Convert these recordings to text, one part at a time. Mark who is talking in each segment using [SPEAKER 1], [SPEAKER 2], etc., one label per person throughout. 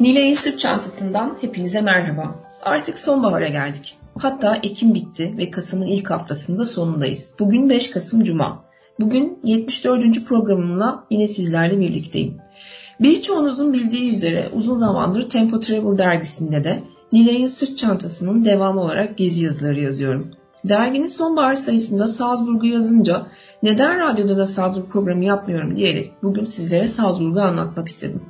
[SPEAKER 1] Nilay'ın sırt çantasından hepinize merhaba. Artık sonbahara geldik. Hatta Ekim bitti ve Kasım'ın ilk haftasında sonundayız. Bugün 5 Kasım Cuma. Bugün 74. programımla yine sizlerle birlikteyim. Birçoğunuzun bildiği üzere uzun zamandır Tempo Travel dergisinde de Nilay'ın sırt çantasının devamı olarak gezi yazıları yazıyorum. Derginin sonbahar sayısında Salzburg'u yazınca neden radyoda da Salzburg programı yapmıyorum diyerek bugün sizlere Salzburg'u anlatmak istedim.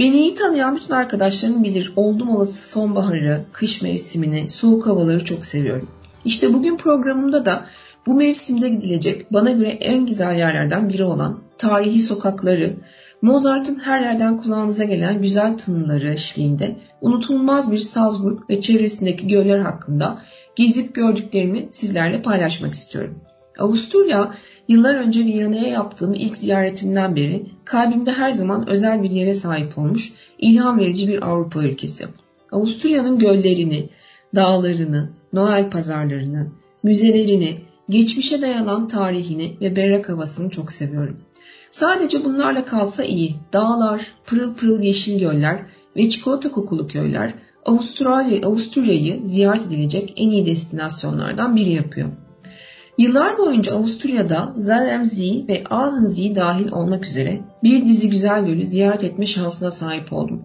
[SPEAKER 1] Beni iyi tanıyan bütün arkadaşlarım bilir oldum olası sonbaharı, kış mevsimini, soğuk havaları çok seviyorum. İşte bugün programımda da bu mevsimde gidilecek bana göre en güzel yerlerden biri olan tarihi sokakları, Mozart'ın her yerden kulağınıza gelen güzel tınıları eşliğinde unutulmaz bir Salzburg ve çevresindeki göller hakkında gezip gördüklerimi sizlerle paylaşmak istiyorum. Avusturya Yıllar önce Viyana'ya yaptığım ilk ziyaretimden beri kalbimde her zaman özel bir yere sahip olmuş, ilham verici bir Avrupa ülkesi. Avusturya'nın göllerini, dağlarını, Noel pazarlarını, müzelerini, geçmişe dayanan tarihini ve berrak havasını çok seviyorum. Sadece bunlarla kalsa iyi. Dağlar, pırıl pırıl yeşil göller ve çikolata kokulu köyler Avustralya, Avusturya'yı ziyaret edilecek en iyi destinasyonlardan biri yapıyor. Yıllar boyunca Avusturya'da Zalmzee ve Aachensee dahil olmak üzere bir dizi güzel gölü ziyaret etme şansına sahip oldum.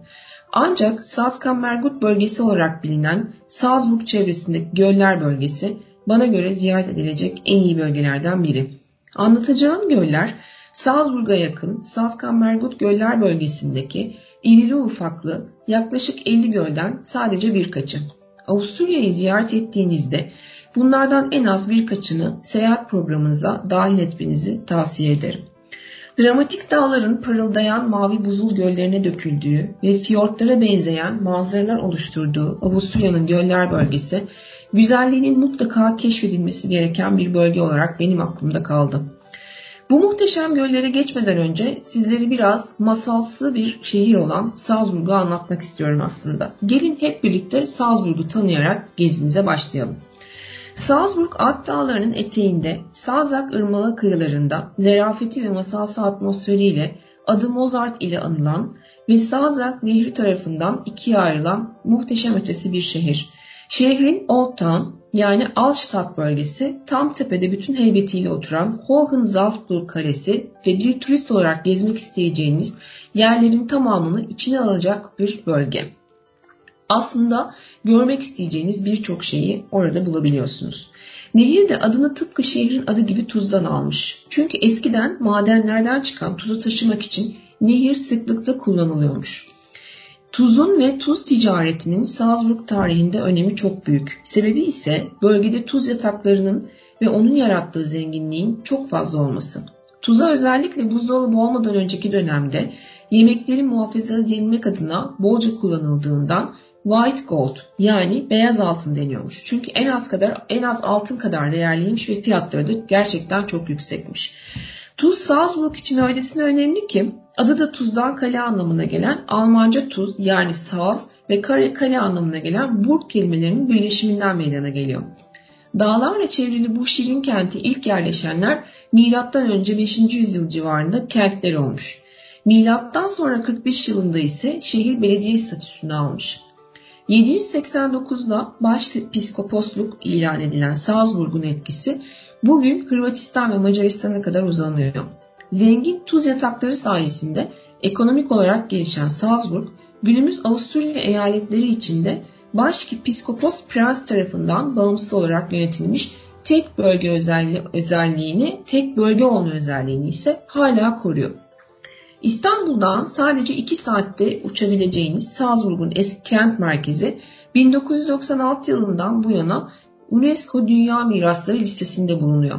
[SPEAKER 1] Ancak Salzkammergut bölgesi olarak bilinen Salzburg çevresindeki göller bölgesi bana göre ziyaret edilecek en iyi bölgelerden biri. Anlatacağım göller Salzburg'a yakın Salzkammergut göller bölgesindeki irili ufaklı yaklaşık 50 gölden sadece birkaçı. Avusturya'yı ziyaret ettiğinizde Bunlardan en az birkaçını seyahat programınıza dahil etmenizi tavsiye ederim. Dramatik dağların parıldayan mavi buzul göllerine döküldüğü ve fiyortlara benzeyen manzaralar oluşturduğu Avusturya'nın göller bölgesi, güzelliğinin mutlaka keşfedilmesi gereken bir bölge olarak benim aklımda kaldı. Bu muhteşem göllere geçmeden önce sizleri biraz masalsı bir şehir olan Salzburg'u anlatmak istiyorum aslında. Gelin hep birlikte Salzburg'u tanıyarak gezimize başlayalım. Salzburg Alp dağlarının eteğinde Salzak ırmağı kıyılarında zerafeti ve masalsı atmosferiyle adı Mozart ile anılan ve Salzak Nehri tarafından ikiye ayrılan muhteşem ötesi bir şehir. Şehrin Old Town yani Altstadt bölgesi tam tepede bütün heybetiyle oturan Hohensalzburg Kalesi ve bir turist olarak gezmek isteyeceğiniz yerlerin tamamını içine alacak bir bölge. Aslında görmek isteyeceğiniz birçok şeyi orada bulabiliyorsunuz. Nehir de adını tıpkı şehrin adı gibi tuzdan almış. Çünkü eskiden madenlerden çıkan tuzu taşımak için nehir sıklıkla kullanılıyormuş. Tuzun ve tuz ticaretinin Salzburg tarihinde önemi çok büyük. Sebebi ise bölgede tuz yataklarının ve onun yarattığı zenginliğin çok fazla olması. Tuza özellikle buzdolabı olmadan önceki dönemde yemeklerin muhafaza edilmek adına bolca kullanıldığından white gold yani beyaz altın deniyormuş. Çünkü en az kadar en az altın kadar değerliymiş ve fiyatları da gerçekten çok yüksekmiş. Tuz Salzburg için öylesine önemli ki adı da tuzdan kale anlamına gelen Almanca tuz yani Salz ve kale, kale anlamına gelen Burg kelimelerinin birleşiminden meydana geliyor. Dağlarla çevrili bu şirin kenti ilk yerleşenler önce 5. yüzyıl civarında Keltler olmuş. Milattan sonra 45 yılında ise şehir belediye statüsünü almış. 789'da başpiskoposluk ilan edilen Salzburg'un etkisi bugün Hırvatistan ve Macaristan'a kadar uzanıyor. Zengin tuz yatakları sayesinde ekonomik olarak gelişen Salzburg, günümüz Avusturya eyaletleri içinde başpiskopos prens tarafından bağımsız olarak yönetilmiş tek bölge özelliği, özelliğini, tek bölge olma özelliğini ise hala koruyor. İstanbul'dan sadece 2 saatte uçabileceğiniz Salzburg'un eski kent merkezi 1996 yılından bu yana UNESCO Dünya Mirasları listesinde bulunuyor.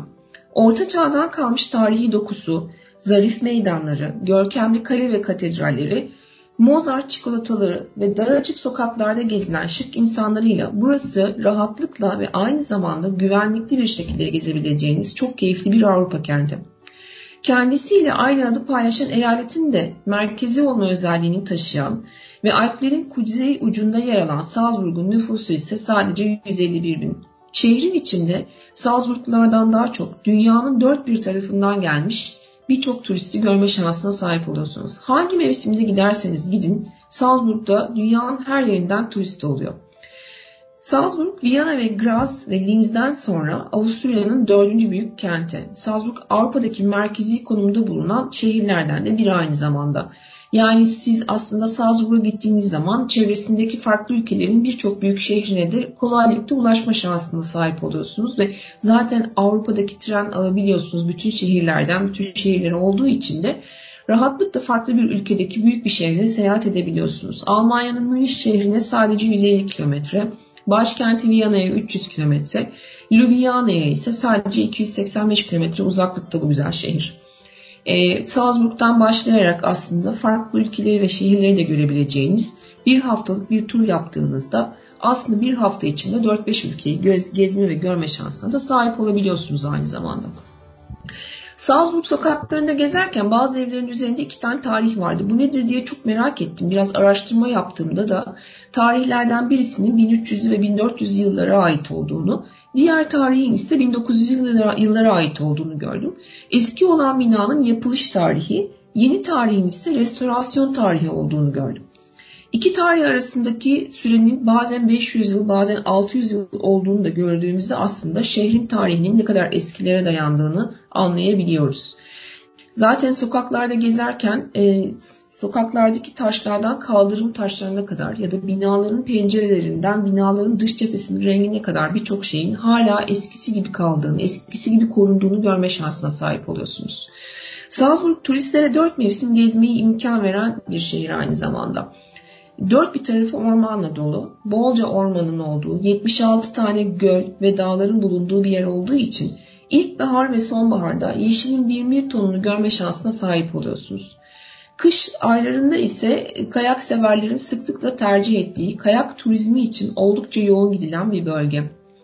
[SPEAKER 1] Orta çağdan kalmış tarihi dokusu, zarif meydanları, görkemli kale ve katedralleri, Mozart çikolataları ve dar açık sokaklarda gezinen şık insanlarıyla burası rahatlıkla ve aynı zamanda güvenlikli bir şekilde gezebileceğiniz çok keyifli bir Avrupa kenti. Kendisiyle aynı adı paylaşan eyaletin de merkezi olma özelliğini taşıyan ve Alplerin kuzey ucunda yer alan Salzburg'un nüfusu ise sadece 151 bin. Şehrin içinde Salzburglulardan daha çok dünyanın dört bir tarafından gelmiş birçok turisti görme şansına sahip oluyorsunuz. Hangi mevsimde giderseniz gidin Salzburg'da dünyanın her yerinden turist oluyor. Salzburg, Viyana ve Graz ve Linz'den sonra Avusturya'nın dördüncü büyük kenti. Salzburg Avrupa'daki merkezi konumda bulunan şehirlerden de biri aynı zamanda. Yani siz aslında Salzburg'a gittiğiniz zaman çevresindeki farklı ülkelerin birçok büyük şehrine de kolaylıkla ulaşma şansına sahip oluyorsunuz ve zaten Avrupa'daki tren ağı biliyorsunuz bütün şehirlerden, bütün şehirleri olduğu için de rahatlıkla farklı bir ülkedeki büyük bir şehre seyahat edebiliyorsunuz. Almanya'nın Münih şehrine sadece 150 kilometre, başkenti Viyana'ya 300 kilometre, Ljubljana'ya ise sadece 285 kilometre uzaklıkta bu güzel şehir. Ee, Salzburg'dan başlayarak aslında farklı ülkeleri ve şehirleri de görebileceğiniz bir haftalık bir tur yaptığınızda aslında bir hafta içinde 4-5 ülkeyi göz, gezme ve görme şansına da sahip olabiliyorsunuz aynı zamanda. Salzburg sokaklarında gezerken bazı evlerin üzerinde iki tane tarih vardı. Bu nedir diye çok merak ettim. Biraz araştırma yaptığımda da tarihlerden birisinin 1300'lü ve 1400 yıllara ait olduğunu, diğer tarihin ise 1900 yıllara, yıllara ait olduğunu gördüm. Eski olan binanın yapılış tarihi, yeni tarihin ise restorasyon tarihi olduğunu gördüm. İki tarih arasındaki sürenin bazen 500 yıl bazen 600 yıl olduğunu da gördüğümüzde aslında şehrin tarihinin ne kadar eskilere dayandığını anlayabiliyoruz. Zaten sokaklarda gezerken e, sokaklardaki taşlardan kaldırım taşlarına kadar ya da binaların pencerelerinden binaların dış cephesinin rengine kadar birçok şeyin hala eskisi gibi kaldığını, eskisi gibi korunduğunu görme şansına sahip oluyorsunuz. Salzburg turistlere dört mevsim gezmeyi imkan veren bir şehir aynı zamanda. Dört bir tarafı ormanla dolu, bolca ormanın olduğu, 76 tane göl ve dağların bulunduğu bir yer olduğu için ilkbahar ve sonbaharda yeşilin bir mil tonunu görme şansına sahip oluyorsunuz. Kış aylarında ise kayak severlerin sıklıkla tercih ettiği kayak turizmi için oldukça yoğun gidilen bir bölge.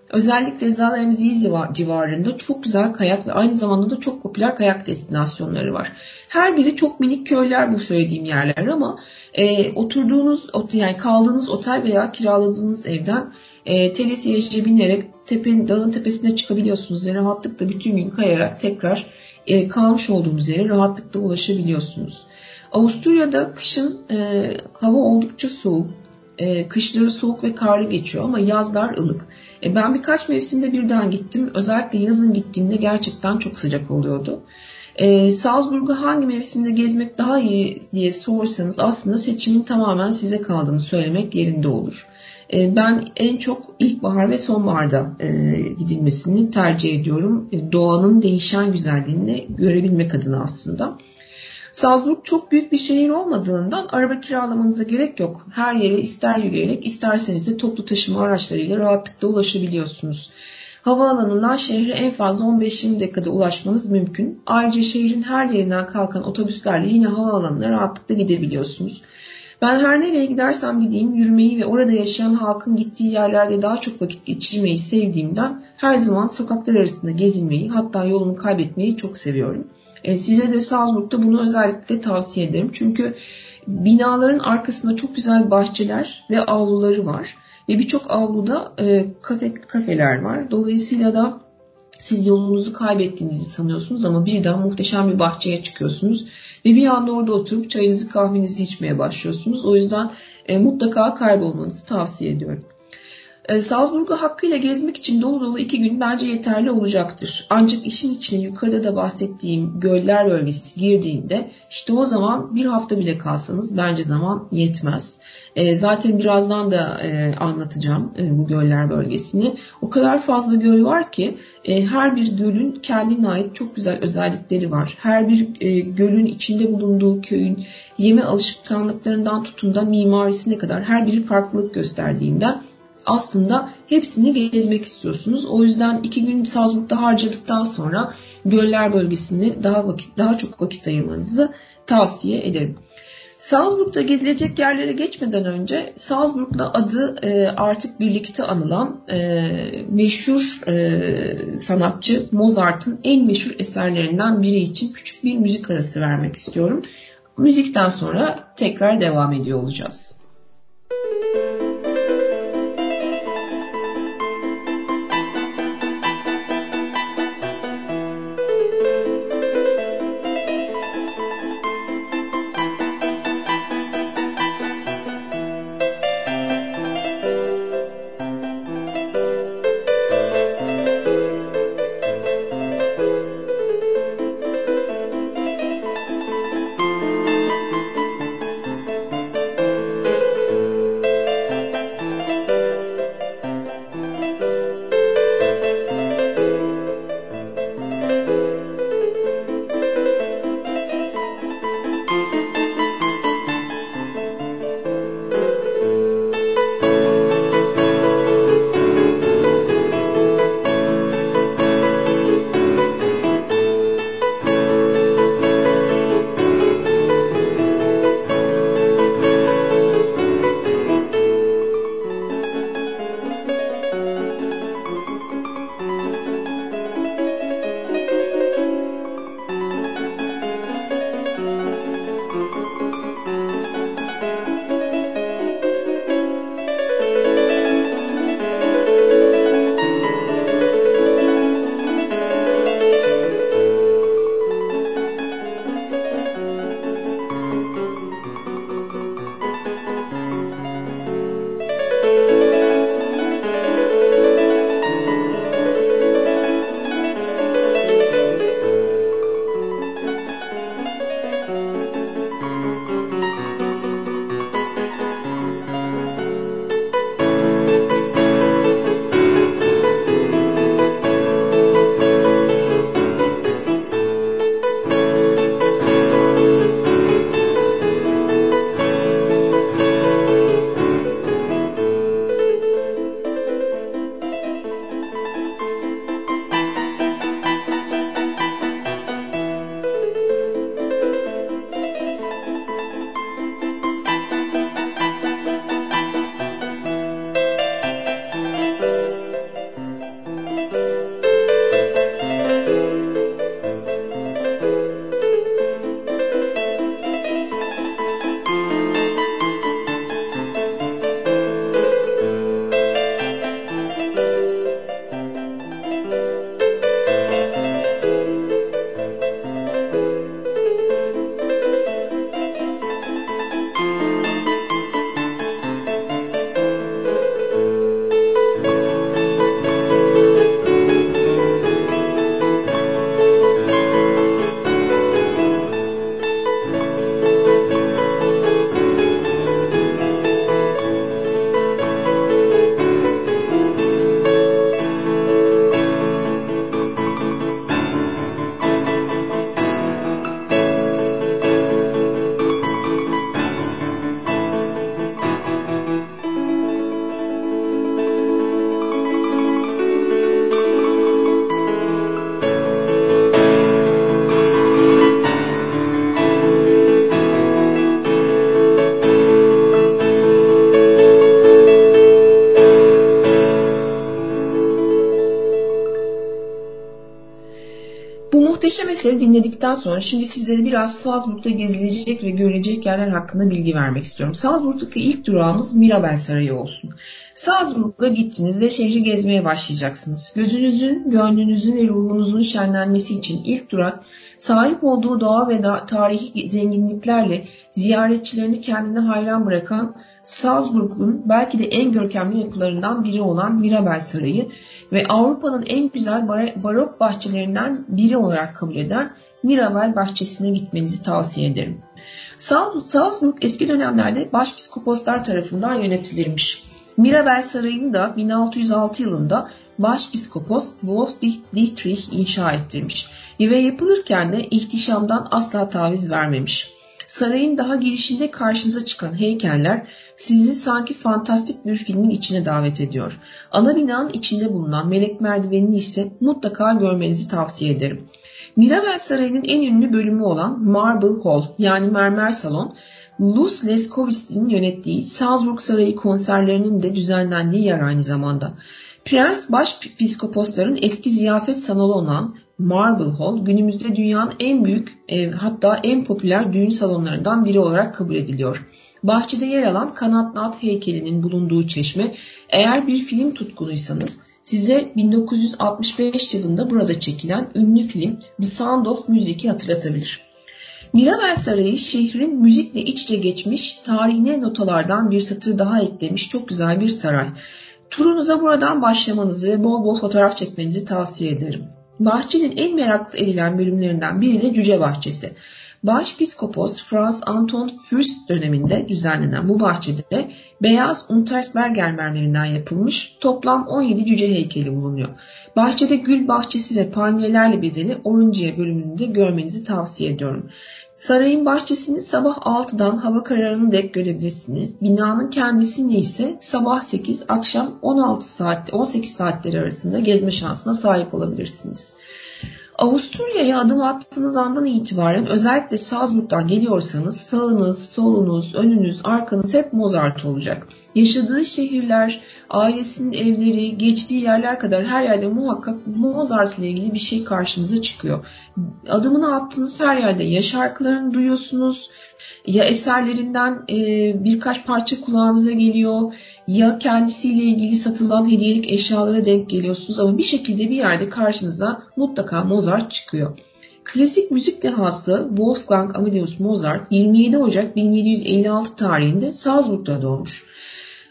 [SPEAKER 1] Özellikle Zalemziz civarında çok güzel kayak ve aynı zamanda da çok popüler kayak destinasyonları var. Her biri çok minik köyler bu söylediğim yerler ama e, oturduğunuz yani kaldığınız otel veya kiraladığınız evden e, telesiyece binerek tepe, dağın tepesine çıkabiliyorsunuz ve rahatlıkla bütün gün kayarak tekrar e, kalmış olduğunuz yere rahatlıkla ulaşabiliyorsunuz. Avusturya'da kışın e, hava oldukça soğuk. E, kışları soğuk ve karlı geçiyor ama yazlar ılık. E, ben birkaç mevsimde birden gittim. Özellikle yazın gittiğimde gerçekten çok sıcak oluyordu. E, Salzburg'u hangi mevsimde gezmek daha iyi diye sorsanız aslında seçimin tamamen size kaldığını söylemek yerinde olur. E, ben en çok ilkbahar ve sonbaharda e, gidilmesini tercih ediyorum. E, doğanın değişen güzelliğini görebilmek adına aslında. Salzburg çok büyük bir şehir olmadığından araba kiralamanıza gerek yok. Her yere ister yürüyerek isterseniz de toplu taşıma araçlarıyla rahatlıkla ulaşabiliyorsunuz. Havaalanından şehre en fazla 15-20 dakikada ulaşmanız mümkün. Ayrıca şehrin her yerinden kalkan otobüslerle yine havaalanına rahatlıkla gidebiliyorsunuz. Ben her nereye gidersem gideyim yürümeyi ve orada yaşayan halkın gittiği yerlerde daha çok vakit geçirmeyi sevdiğimden her zaman sokaklar arasında gezinmeyi hatta yolumu kaybetmeyi çok seviyorum. E, size de Salzburg'da bunu özellikle tavsiye ederim. Çünkü binaların arkasında çok güzel bahçeler ve avluları var. Ve birçok avluda e, kafe, kafeler var. Dolayısıyla da siz yolunuzu kaybettiğinizi sanıyorsunuz ama birden muhteşem bir bahçeye çıkıyorsunuz. Ve bir anda orada oturup çayınızı kahvenizi içmeye başlıyorsunuz. O yüzden e, mutlaka kaybolmanızı tavsiye ediyorum. E, Salzburg'u hakkıyla gezmek için dolu dolu iki gün bence yeterli olacaktır. Ancak işin içine yukarıda da bahsettiğim göller bölgesi girdiğinde işte o zaman bir hafta bile kalsanız bence zaman yetmez. E, zaten birazdan da e, anlatacağım e, bu göller bölgesini. O kadar fazla göl var ki her bir gölün kendine ait çok güzel özellikleri var. Her bir gölün içinde bulunduğu köyün yeme alışkanlıklarından tutun da mimarisine kadar her biri farklılık gösterdiğinden aslında hepsini gezmek istiyorsunuz. O yüzden iki gün Salzburg'da harcadıktan sonra göller bölgesinde daha vakit daha çok vakit ayırmanızı tavsiye ederim. Salzburg'da gezilecek yerlere geçmeden önce Salzburg'la adı e, artık birlikte anılan e, meşhur e, sanatçı Mozart'ın en meşhur eserlerinden biri için küçük bir müzik arası vermek istiyorum. Müzikten sonra tekrar devam ediyor olacağız. Bu eseri dinledikten sonra şimdi sizlere biraz Salzburg'da gezilecek ve görülecek yerler hakkında bilgi vermek istiyorum. Salzburg'daki ilk durağımız Mirabel Sarayı olsun. Salzburg'a gittiniz ve şehri gezmeye başlayacaksınız. Gözünüzün, gönlünüzün ve ruhunuzun şenlenmesi için ilk durak sahip olduğu doğa ve tarihi zenginliklerle ziyaretçilerini kendine hayran bırakan Salzburg'un belki de en görkemli yapılarından biri olan Mirabel Sarayı ve Avrupa'nın en güzel barok bahçelerinden biri olarak kabul eden Mirabel Bahçesi'ne gitmenizi tavsiye ederim. Salzburg eski dönemlerde başpiskoposlar tarafından yönetilirmiş. Mirabel Sarayı'nı da 1606 yılında başpiskopos Wolf Dietrich inşa ettirmiş ve yapılırken de ihtişamdan asla taviz vermemiş. Sarayın daha girişinde karşınıza çıkan heykeller sizi sanki fantastik bir filmin içine davet ediyor. Ana binanın içinde bulunan melek merdivenini ise mutlaka görmenizi tavsiye ederim. Mirabel Sarayı'nın en ünlü bölümü olan Marble Hall yani mermer salon, Luz Leskowitz'in yönettiği Salzburg Sarayı konserlerinin de düzenlendiği yer aynı zamanda. Prens Başpiskoposların eski ziyafet salonu olan Marble Hall günümüzde dünyanın en büyük e, hatta en popüler düğün salonlarından biri olarak kabul ediliyor. Bahçede yer alan kanatlı at heykelinin bulunduğu çeşme eğer bir film tutkunuysanız size 1965 yılında burada çekilen ünlü film The Sound of Music'i hatırlatabilir. Mirabel Sarayı şehrin müzikle iç içe geçmiş, tarihine notalardan bir satır daha eklemiş çok güzel bir saray. Turunuza buradan başlamanızı ve bol bol fotoğraf çekmenizi tavsiye ederim. Bahçenin en meraklı edilen bölümlerinden biri de Cüce Bahçesi. Başpiskopos Franz Anton Fürst döneminde düzenlenen bu bahçede beyaz Untersberger mermerinden yapılmış toplam 17 cüce heykeli bulunuyor. Bahçede gül bahçesi ve palmiyelerle bezeli Oruncuya bölümünde görmenizi tavsiye ediyorum. Sarayın bahçesini sabah 6'dan hava kararını dek görebilirsiniz. Binanın kendisini ise sabah 8 akşam 16 saat 18 saatleri arasında gezme şansına sahip olabilirsiniz. Avusturya'ya adım attığınız andan itibaren özellikle Salzburg'dan geliyorsanız sağınız, solunuz, önünüz, arkanız hep Mozart olacak. Yaşadığı şehirler, ailesinin evleri, geçtiği yerler kadar her yerde muhakkak Mozart ile ilgili bir şey karşınıza çıkıyor. Adımını attığınız her yerde ya şarkılarını duyuyorsunuz, ya eserlerinden birkaç parça kulağınıza geliyor, ya kendisiyle ilgili satılan hediyelik eşyalara denk geliyorsunuz ama bir şekilde bir yerde karşınıza mutlaka Mozart çıkıyor. Klasik müzik dehası Wolfgang Amadeus Mozart 27 Ocak 1756 tarihinde Salzburg'da doğmuş.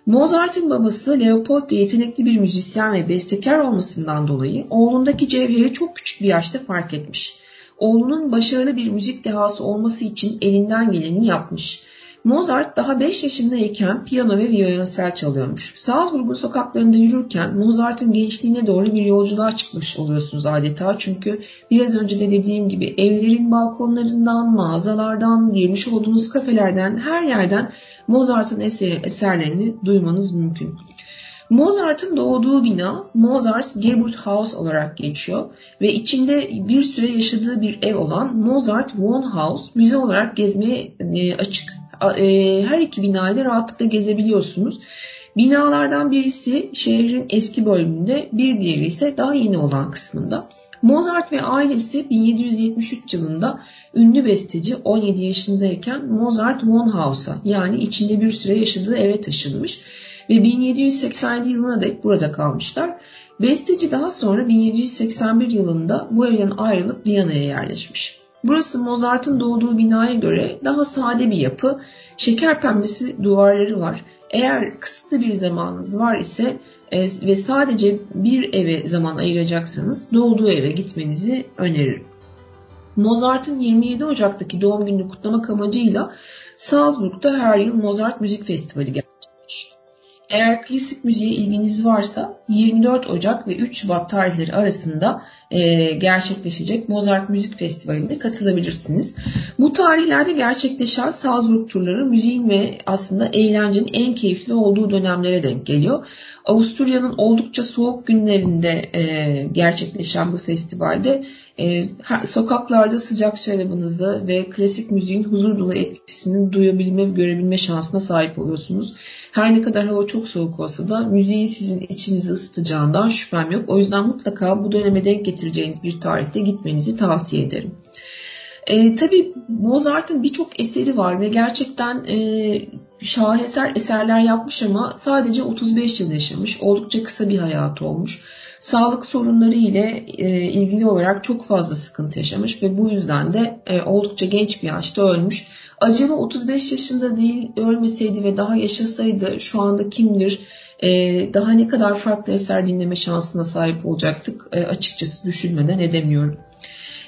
[SPEAKER 1] Mozart'ın babası Leopold de yetenekli bir müzisyen ve bestekar olmasından dolayı oğlundaki cevheri çok küçük bir yaşta fark etmiş. Oğlunun başarılı bir müzik dehası olması için elinden geleni yapmış. Mozart daha 5 yaşındayken piyano ve violonsel çalıyormuş. Salzburg'un sokaklarında yürürken Mozart'ın gençliğine doğru bir yolculuğa çıkmış oluyorsunuz adeta. Çünkü biraz önce de dediğim gibi evlerin balkonlarından, mağazalardan, girmiş olduğunuz kafelerden, her yerden Mozart'ın eser, eserlerini duymanız mümkün. Mozart'ın doğduğu bina Mozart's Geburtshaus olarak geçiyor ve içinde bir süre yaşadığı bir ev olan Mozart Wohnhaus müze olarak gezmeye e, açık. E, her iki binayı da rahatlıkla gezebiliyorsunuz. Binalardan birisi şehrin eski bölümünde, bir diğeri ise daha yeni olan kısmında. Mozart ve ailesi 1773 yılında ünlü besteci 17 yaşındayken Mozart Wohnhaus'a yani içinde bir süre yaşadığı eve taşınmış ve 1787 yılına dek burada kalmışlar. Besteci daha sonra 1781 yılında bu evden ayrılıp Viyana'ya yerleşmiş. Burası Mozart'ın doğduğu binaya göre daha sade bir yapı, şeker pembesi duvarları var. Eğer kısıtlı bir zamanınız var ise e, ve sadece bir eve zaman ayıracaksanız doğduğu eve gitmenizi öneririm. Mozart'ın 27 Ocak'taki doğum gününü kutlamak amacıyla Salzburg'da her yıl Mozart Müzik Festivali eğer klasik müziğe ilginiz varsa 24 Ocak ve 3 Şubat tarihleri arasında e, gerçekleşecek Mozart Müzik Festivali'nde katılabilirsiniz. Bu tarihlerde gerçekleşen Salzburg turları müziğin ve aslında eğlencenin en keyifli olduğu dönemlere denk geliyor. Avusturya'nın oldukça soğuk günlerinde e, gerçekleşen bu festivalde E, sokaklarda sıcak şarabınızı ve klasik müziğin huzur dolu etkisini duyabilme görebilme şansına sahip oluyorsunuz. Her ne kadar hava çok soğuk olsa da müziğin sizin içinizi ısıtacağından şüphem yok. O yüzden mutlaka bu döneme denk getireceğiniz bir tarihte gitmenizi tavsiye ederim. E, tabii Mozart'ın birçok eseri var ve gerçekten e, şaheser eserler yapmış ama sadece 35 yıl yaşamış. Oldukça kısa bir hayatı olmuş. Sağlık sorunları ile e, ilgili olarak çok fazla sıkıntı yaşamış ve bu yüzden de e, oldukça genç bir yaşta ölmüş. Acaba 35 yaşında değil ölmeseydi ve daha yaşasaydı şu anda kimdir? E, daha ne kadar farklı eser dinleme şansına sahip olacaktık açıkçası düşünmeden edemiyorum.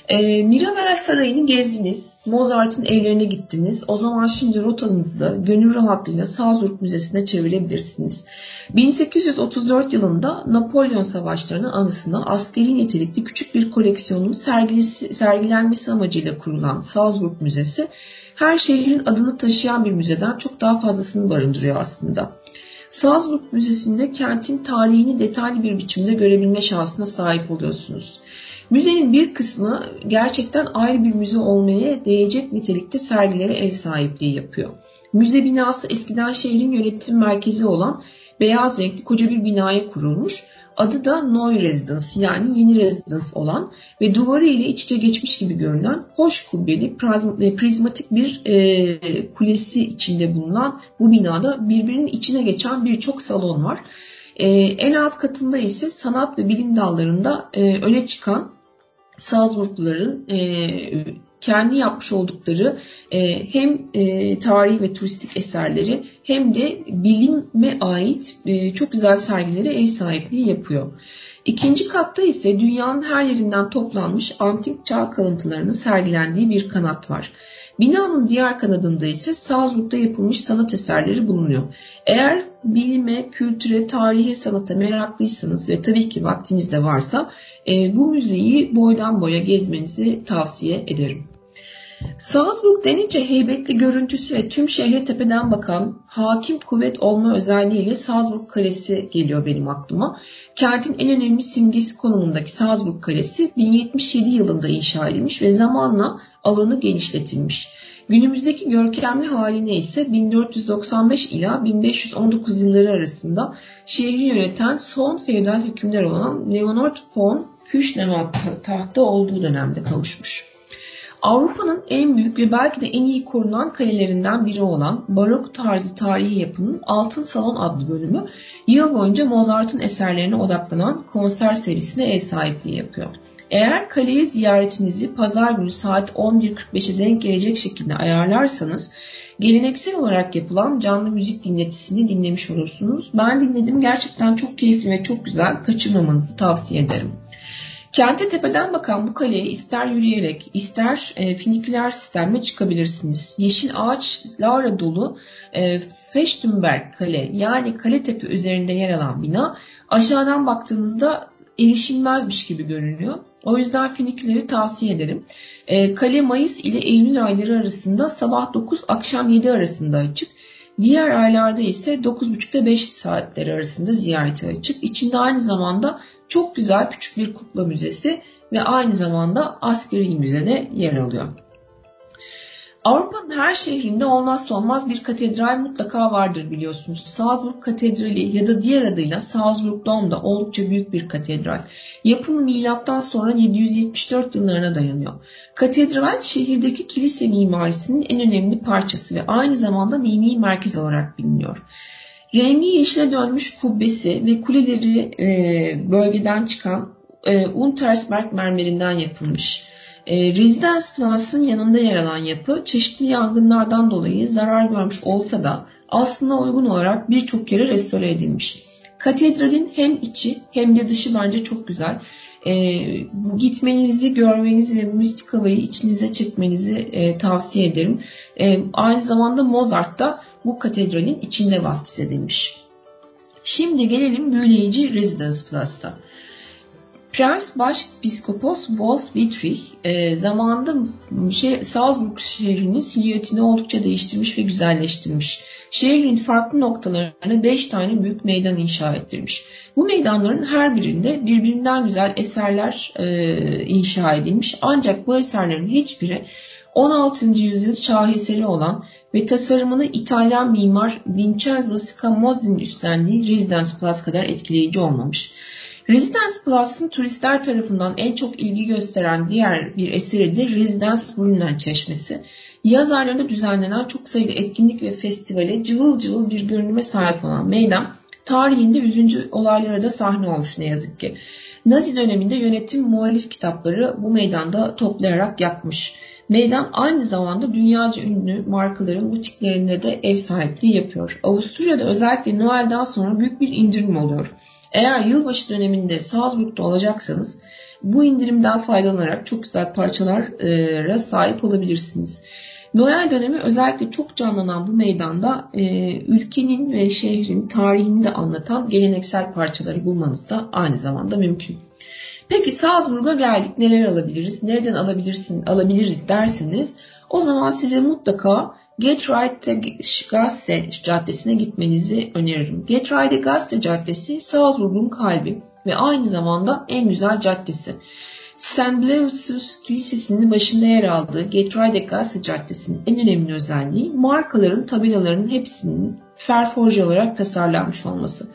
[SPEAKER 1] E, Mirabel Sarayı'nı gezdiniz, Mozart'ın evlerine gittiniz. O zaman şimdi rotanızı gönül rahatlığıyla Salzburg Müzesi'ne çevirebilirsiniz. 1834 yılında Napolyon Savaşları'nın anısına askeri nitelikli küçük bir koleksiyonun sergilenmesi amacıyla kurulan Salzburg Müzesi, her şehrin adını taşıyan bir müzeden çok daha fazlasını barındırıyor aslında. Salzburg Müzesi'nde kentin tarihini detaylı bir biçimde görebilme şansına sahip oluyorsunuz. Müzenin bir kısmı gerçekten ayrı bir müze olmaya değecek nitelikte sergilere ev sahipliği yapıyor. Müze binası eskiden şehrin yönetim merkezi olan beyaz renkli koca bir binaya kurulmuş. Adı da Neu Residence yani yeni residence olan ve duvarı ile iç içe geçmiş gibi görünen hoş kubbeli ve prizmatik bir e, kulesi içinde bulunan bu binada birbirinin içine geçen birçok salon var. E, en alt katında ise sanat ve bilim dallarında e, öne çıkan Salzburgluların e, kendi yapmış oldukları e, hem e, tarihi ve turistik eserleri hem de bilime ait e, çok güzel sergilere ev sahipliği yapıyor. İkinci katta ise dünyanın her yerinden toplanmış antik çağ kalıntılarının sergilendiği bir kanat var. Binanın diğer kanadında ise Salzburg'da yapılmış sanat eserleri bulunuyor. Eğer bilime, kültüre, tarihe, sanata meraklıysanız ve tabii ki vaktiniz de varsa e, bu müzeyi boydan boya gezmenizi tavsiye ederim. Salzburg denince heybetli görüntüsü ve tüm şehre tepeden bakan hakim kuvvet olma özelliğiyle Salzburg Kalesi geliyor benim aklıma. Kentin en önemli simgesi konumundaki Salzburg Kalesi 1077 yılında inşa edilmiş ve zamanla alanı genişletilmiş. Günümüzdeki görkemli haline ise 1495 ila 1519 yılları arasında şehri yöneten son feodal hükümler olan Leonard von Küchnevat tahtta olduğu dönemde kavuşmuş. Avrupa'nın en büyük ve belki de en iyi korunan kalelerinden biri olan barok tarzı tarihi yapının Altın Salon adlı bölümü yıl boyunca Mozart'ın eserlerine odaklanan konser serisine ev sahipliği yapıyor. Eğer kaleyi ziyaretinizi pazar günü saat 11.45'e denk gelecek şekilde ayarlarsanız geleneksel olarak yapılan canlı müzik dinletisini dinlemiş olursunuz. Ben dinledim gerçekten çok keyifli ve çok güzel kaçırmamanızı tavsiye ederim. Kente tepeden bakan bu kaleye ister yürüyerek ister e, finiküler sistemle çıkabilirsiniz. Yeşil ağaçlarla dolu e, Feştenberg Kale yani kale tepe üzerinde yer alan bina aşağıdan baktığınızda erişilmezmiş gibi görünüyor. O yüzden finiküleri tavsiye ederim. E, kale Mayıs ile Eylül ayları arasında sabah 9 akşam 7 arasında açık. Diğer aylarda ise 9.30 ile 5 saatleri arasında ziyarete açık. İçinde aynı zamanda çok güzel küçük bir kukla müzesi ve aynı zamanda askeri müzede yer alıyor. Avrupa'nın her şehrinde olmazsa olmaz bir katedral mutlaka vardır biliyorsunuz. Salzburg Katedrali ya da diğer adıyla Salzburg Dom da oldukça büyük bir katedral. Yapımı milattan sonra 774 yıllarına dayanıyor. Katedral şehirdeki kilise mimarisinin en önemli parçası ve aynı zamanda dini merkez olarak biliniyor. Rengi yeşile dönmüş kubbesi ve kuleleri e, bölgeden çıkan e, Untersberg mermerinden yapılmış. E, Residence Plus'ın yanında yer alan yapı çeşitli yangınlardan dolayı zarar görmüş olsa da aslında uygun olarak birçok kere restore edilmiş. Katedralin hem içi hem de dışı bence çok güzel. E, gitmenizi, görmenizi ve mistik havayı içinize çekmenizi e, tavsiye ederim. E, aynı zamanda Mozart da bu katedralin içinde vaftiz edilmiş. Şimdi gelelim büyüleyici Residence Plus'ta. Prens Başpiskopos Wolf Dietrich e, zamanında şey, Salzburg şehrinin silüetini oldukça değiştirmiş ve güzelleştirmiş. şehrin farklı noktalarına 5 tane büyük meydan inşa ettirmiş. Bu meydanların her birinde birbirinden güzel eserler e, inşa edilmiş. Ancak bu eserlerin hiçbiri 16. yüzyıl şaheseri olan ve tasarımını İtalyan mimar Vincenzo Scamozzi'nin üstlendiği Residence Plus kadar etkileyici olmamış. Residence Plus'ın turistler tarafından en çok ilgi gösteren diğer bir eseri de Residence Brunel Çeşmesi. Yaz aylarında düzenlenen çok sayıda etkinlik ve festivale cıvıl cıvıl bir görünüme sahip olan meydan tarihinde üzüncü olaylara da sahne olmuş ne yazık ki. Nazi döneminde yönetim muhalif kitapları bu meydanda toplayarak yakmış. Meydan aynı zamanda dünyaca ünlü markaların butiklerinde de ev sahipliği yapıyor. Avusturya'da özellikle Noel'den sonra büyük bir indirim oluyor. Eğer yılbaşı döneminde Salzburg'da olacaksanız bu indirimden faydalanarak çok güzel parçalara sahip olabilirsiniz. Noel dönemi özellikle çok canlanan bu meydanda e, ülkenin ve şehrin tarihini de anlatan geleneksel parçaları bulmanız da aynı zamanda mümkün. Peki Salzburg'a geldik neler alabiliriz, nereden alabilirsin, alabiliriz derseniz o zaman size mutlaka Gasse Caddesi'ne gitmenizi öneririm. Gasse Caddesi Salzburg'un kalbi ve aynı zamanda en güzel caddesi. St. Blasius Kilisesi'nin başında yer aldığı Gasse Caddesi'nin en önemli özelliği markaların tabelalarının hepsinin ferforje olarak tasarlanmış olması.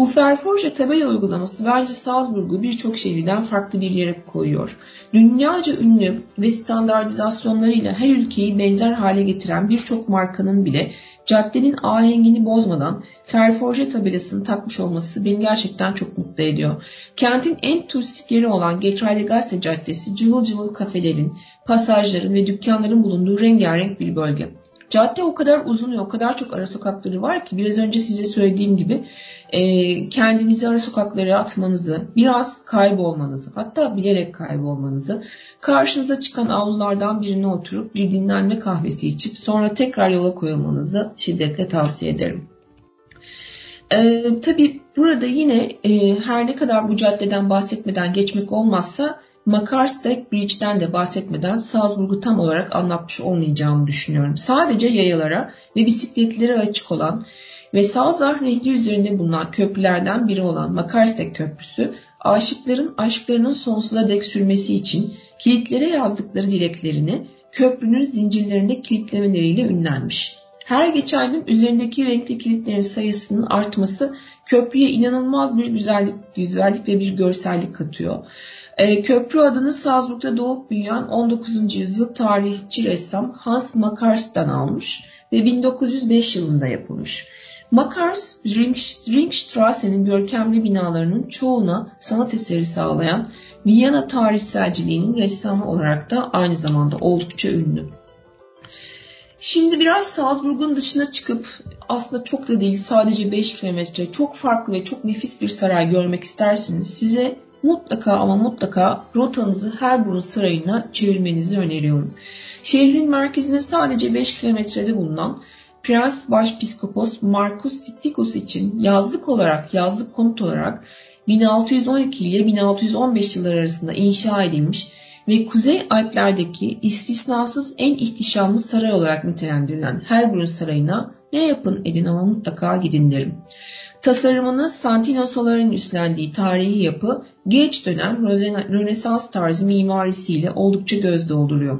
[SPEAKER 1] Bu Ferforje tabela uygulaması bence Salzburg'u birçok şehirden farklı bir yere koyuyor. Dünyaca ünlü ve standartizasyonlarıyla her ülkeyi benzer hale getiren birçok markanın bile caddenin ahengini bozmadan Ferforje tabelasını takmış olması beni gerçekten çok mutlu ediyor. Kentin en turistik yeri olan Getreidegasse Caddesi cıvıl cıvıl kafelerin, pasajların ve dükkanların bulunduğu rengarenk bir bölge. Cadde o kadar uzun ve o kadar çok ara sokakları var ki biraz önce size söylediğim gibi e, kendinizi ara sokaklara atmanızı, biraz kaybolmanızı, hatta bilerek kaybolmanızı, karşınıza çıkan avlulardan birine oturup bir dinlenme kahvesi içip sonra tekrar yola koyulmanızı şiddetle tavsiye ederim. Ee, tabii burada yine e, her ne kadar bu caddeden bahsetmeden geçmek olmazsa Makarstedt Bridge'den de bahsetmeden Salzburg'u tam olarak anlatmış olmayacağımı düşünüyorum. Sadece yayalara ve bisikletlere açık olan ve Salzar Nehri üzerinde bulunan köprülerden biri olan Makarstek Köprüsü, aşıkların aşklarının sonsuza dek sürmesi için kilitlere yazdıkları dileklerini köprünün zincirlerinde kilitlemeleriyle ünlenmiş. Her geçen gün üzerindeki renkli kilitlerin sayısının artması köprüye inanılmaz bir güzellik, güzellik ve bir görsellik katıyor. E, köprü adını Salzburg'da doğup büyüyen 19. yüzyıl tarihçi ressam Hans Makars'tan almış ve 1905 yılında yapılmış. Makars, Ringstrasse'nin görkemli binalarının çoğuna sanat eseri sağlayan Viyana tarihselciliğinin ressamı olarak da aynı zamanda oldukça ünlü. Şimdi biraz Salzburg'un dışına çıkıp aslında çok da değil sadece 5 kilometre çok farklı ve çok nefis bir saray görmek isterseniz size mutlaka ama mutlaka rotanızı Herburn Sarayı'na çevirmenizi öneriyorum. Şehrin merkezine sadece 5 kilometrede bulunan Prens Başpiskopos Markus Sittikus için yazlık olarak, yazlık konut olarak 1612 ile 1615 yıllar arasında inşa edilmiş ve Kuzey Alpler'deki istisnasız en ihtişamlı saray olarak nitelendirilen Helbrunn Sarayı'na ne yapın edin ama mutlaka gidin derim. Tasarımını Santino Solar'ın üstlendiği tarihi yapı geç dönem Rönesans tarzı mimarisiyle oldukça göz dolduruyor.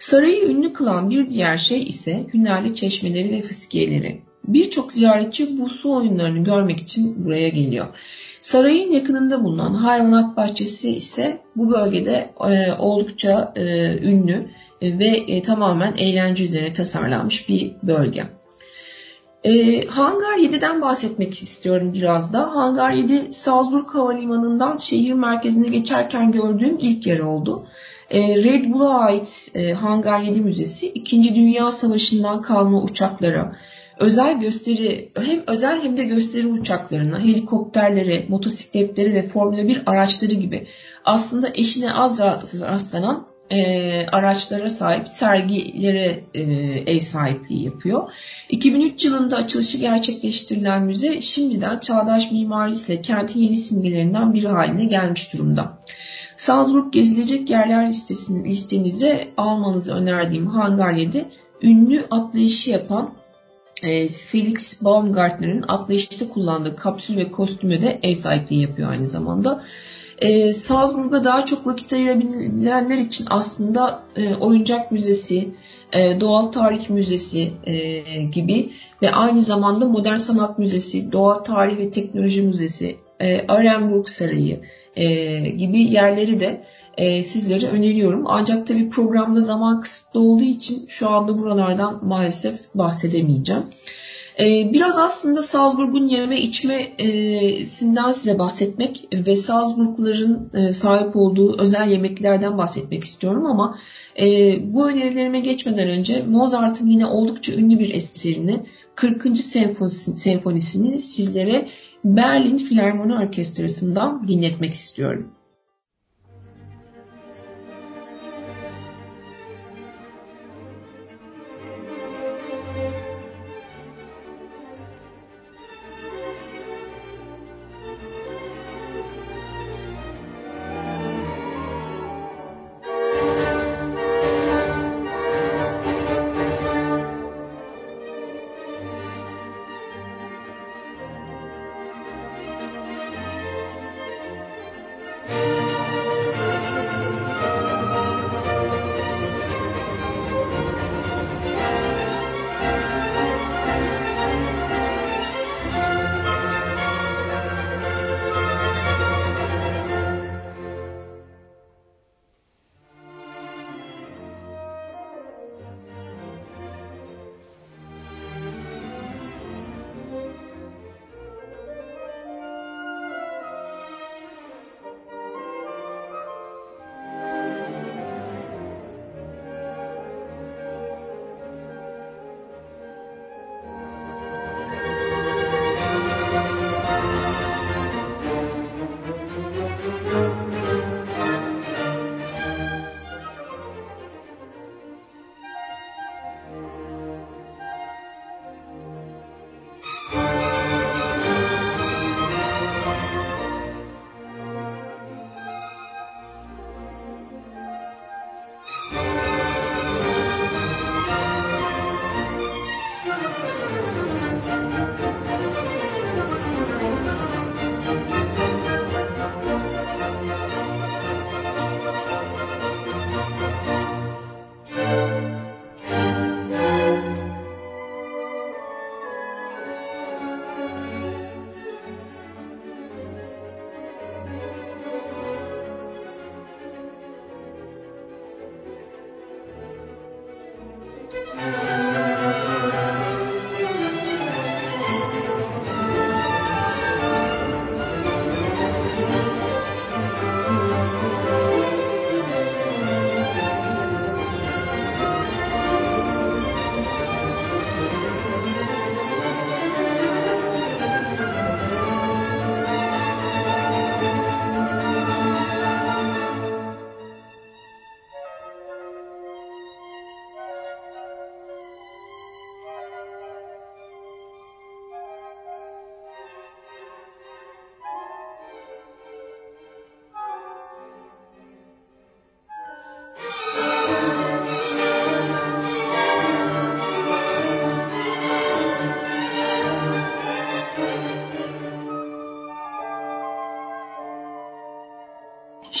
[SPEAKER 1] Sarayı ünlü kılan bir diğer şey ise hünerli çeşmeleri ve fıskiyeleri. Birçok ziyaretçi bu su oyunlarını görmek için buraya geliyor. Sarayın yakınında bulunan hayvanat bahçesi ise bu bölgede e, oldukça e, ünlü ve e, tamamen eğlence üzerine tasarlanmış bir bölge. E, Hangar 7'den bahsetmek istiyorum biraz da. Hangar 7 Salzburg Havalimanı'ndan şehir merkezine geçerken gördüğüm ilk yer oldu. E, Red Bull'a ait e, Hangar 7 Müzesi 2. Dünya Savaşı'ndan kalma uçaklara, özel gösteri hem özel hem de gösteri uçaklarına, helikopterlere, motosikletlere ve Formula 1 araçları gibi aslında eşine az rastlanan e, araçlara sahip sergilere e, ev sahipliği yapıyor. 2003 yılında açılışı gerçekleştirilen müze şimdiden çağdaş mimarisiyle kentin yeni simgelerinden biri haline gelmiş durumda. Salzburg gezilecek yerler listesini listenize almanızı önerdiğim Hangar 7 ünlü atlayışı yapan e, Felix Baumgartner'ın atlayışta kullandığı kapsül ve kostümü de ev sahipliği yapıyor aynı zamanda. E, Salzburg'a daha çok vakit ayırabilenler için aslında e, oyuncak müzesi, e, doğal tarih müzesi e, gibi ve aynı zamanda modern sanat müzesi, doğal tarih ve teknoloji müzesi, e, Arenburg Sarayı e, gibi yerleri de e, sizlere öneriyorum. Ancak tabi programda zaman kısıtlı olduğu için şu anda buralardan maalesef bahsedemeyeceğim. E, biraz aslında Salzburg'un yeme içmesinden size bahsetmek ve Salzburgların e, sahip olduğu özel yemeklerden bahsetmek istiyorum ama e, bu önerilerime geçmeden önce Mozart'ın yine oldukça ünlü bir eserini 40. senfonisini sizlere Berlin Filarmoni Orkestrası'ndan dinletmek istiyorum.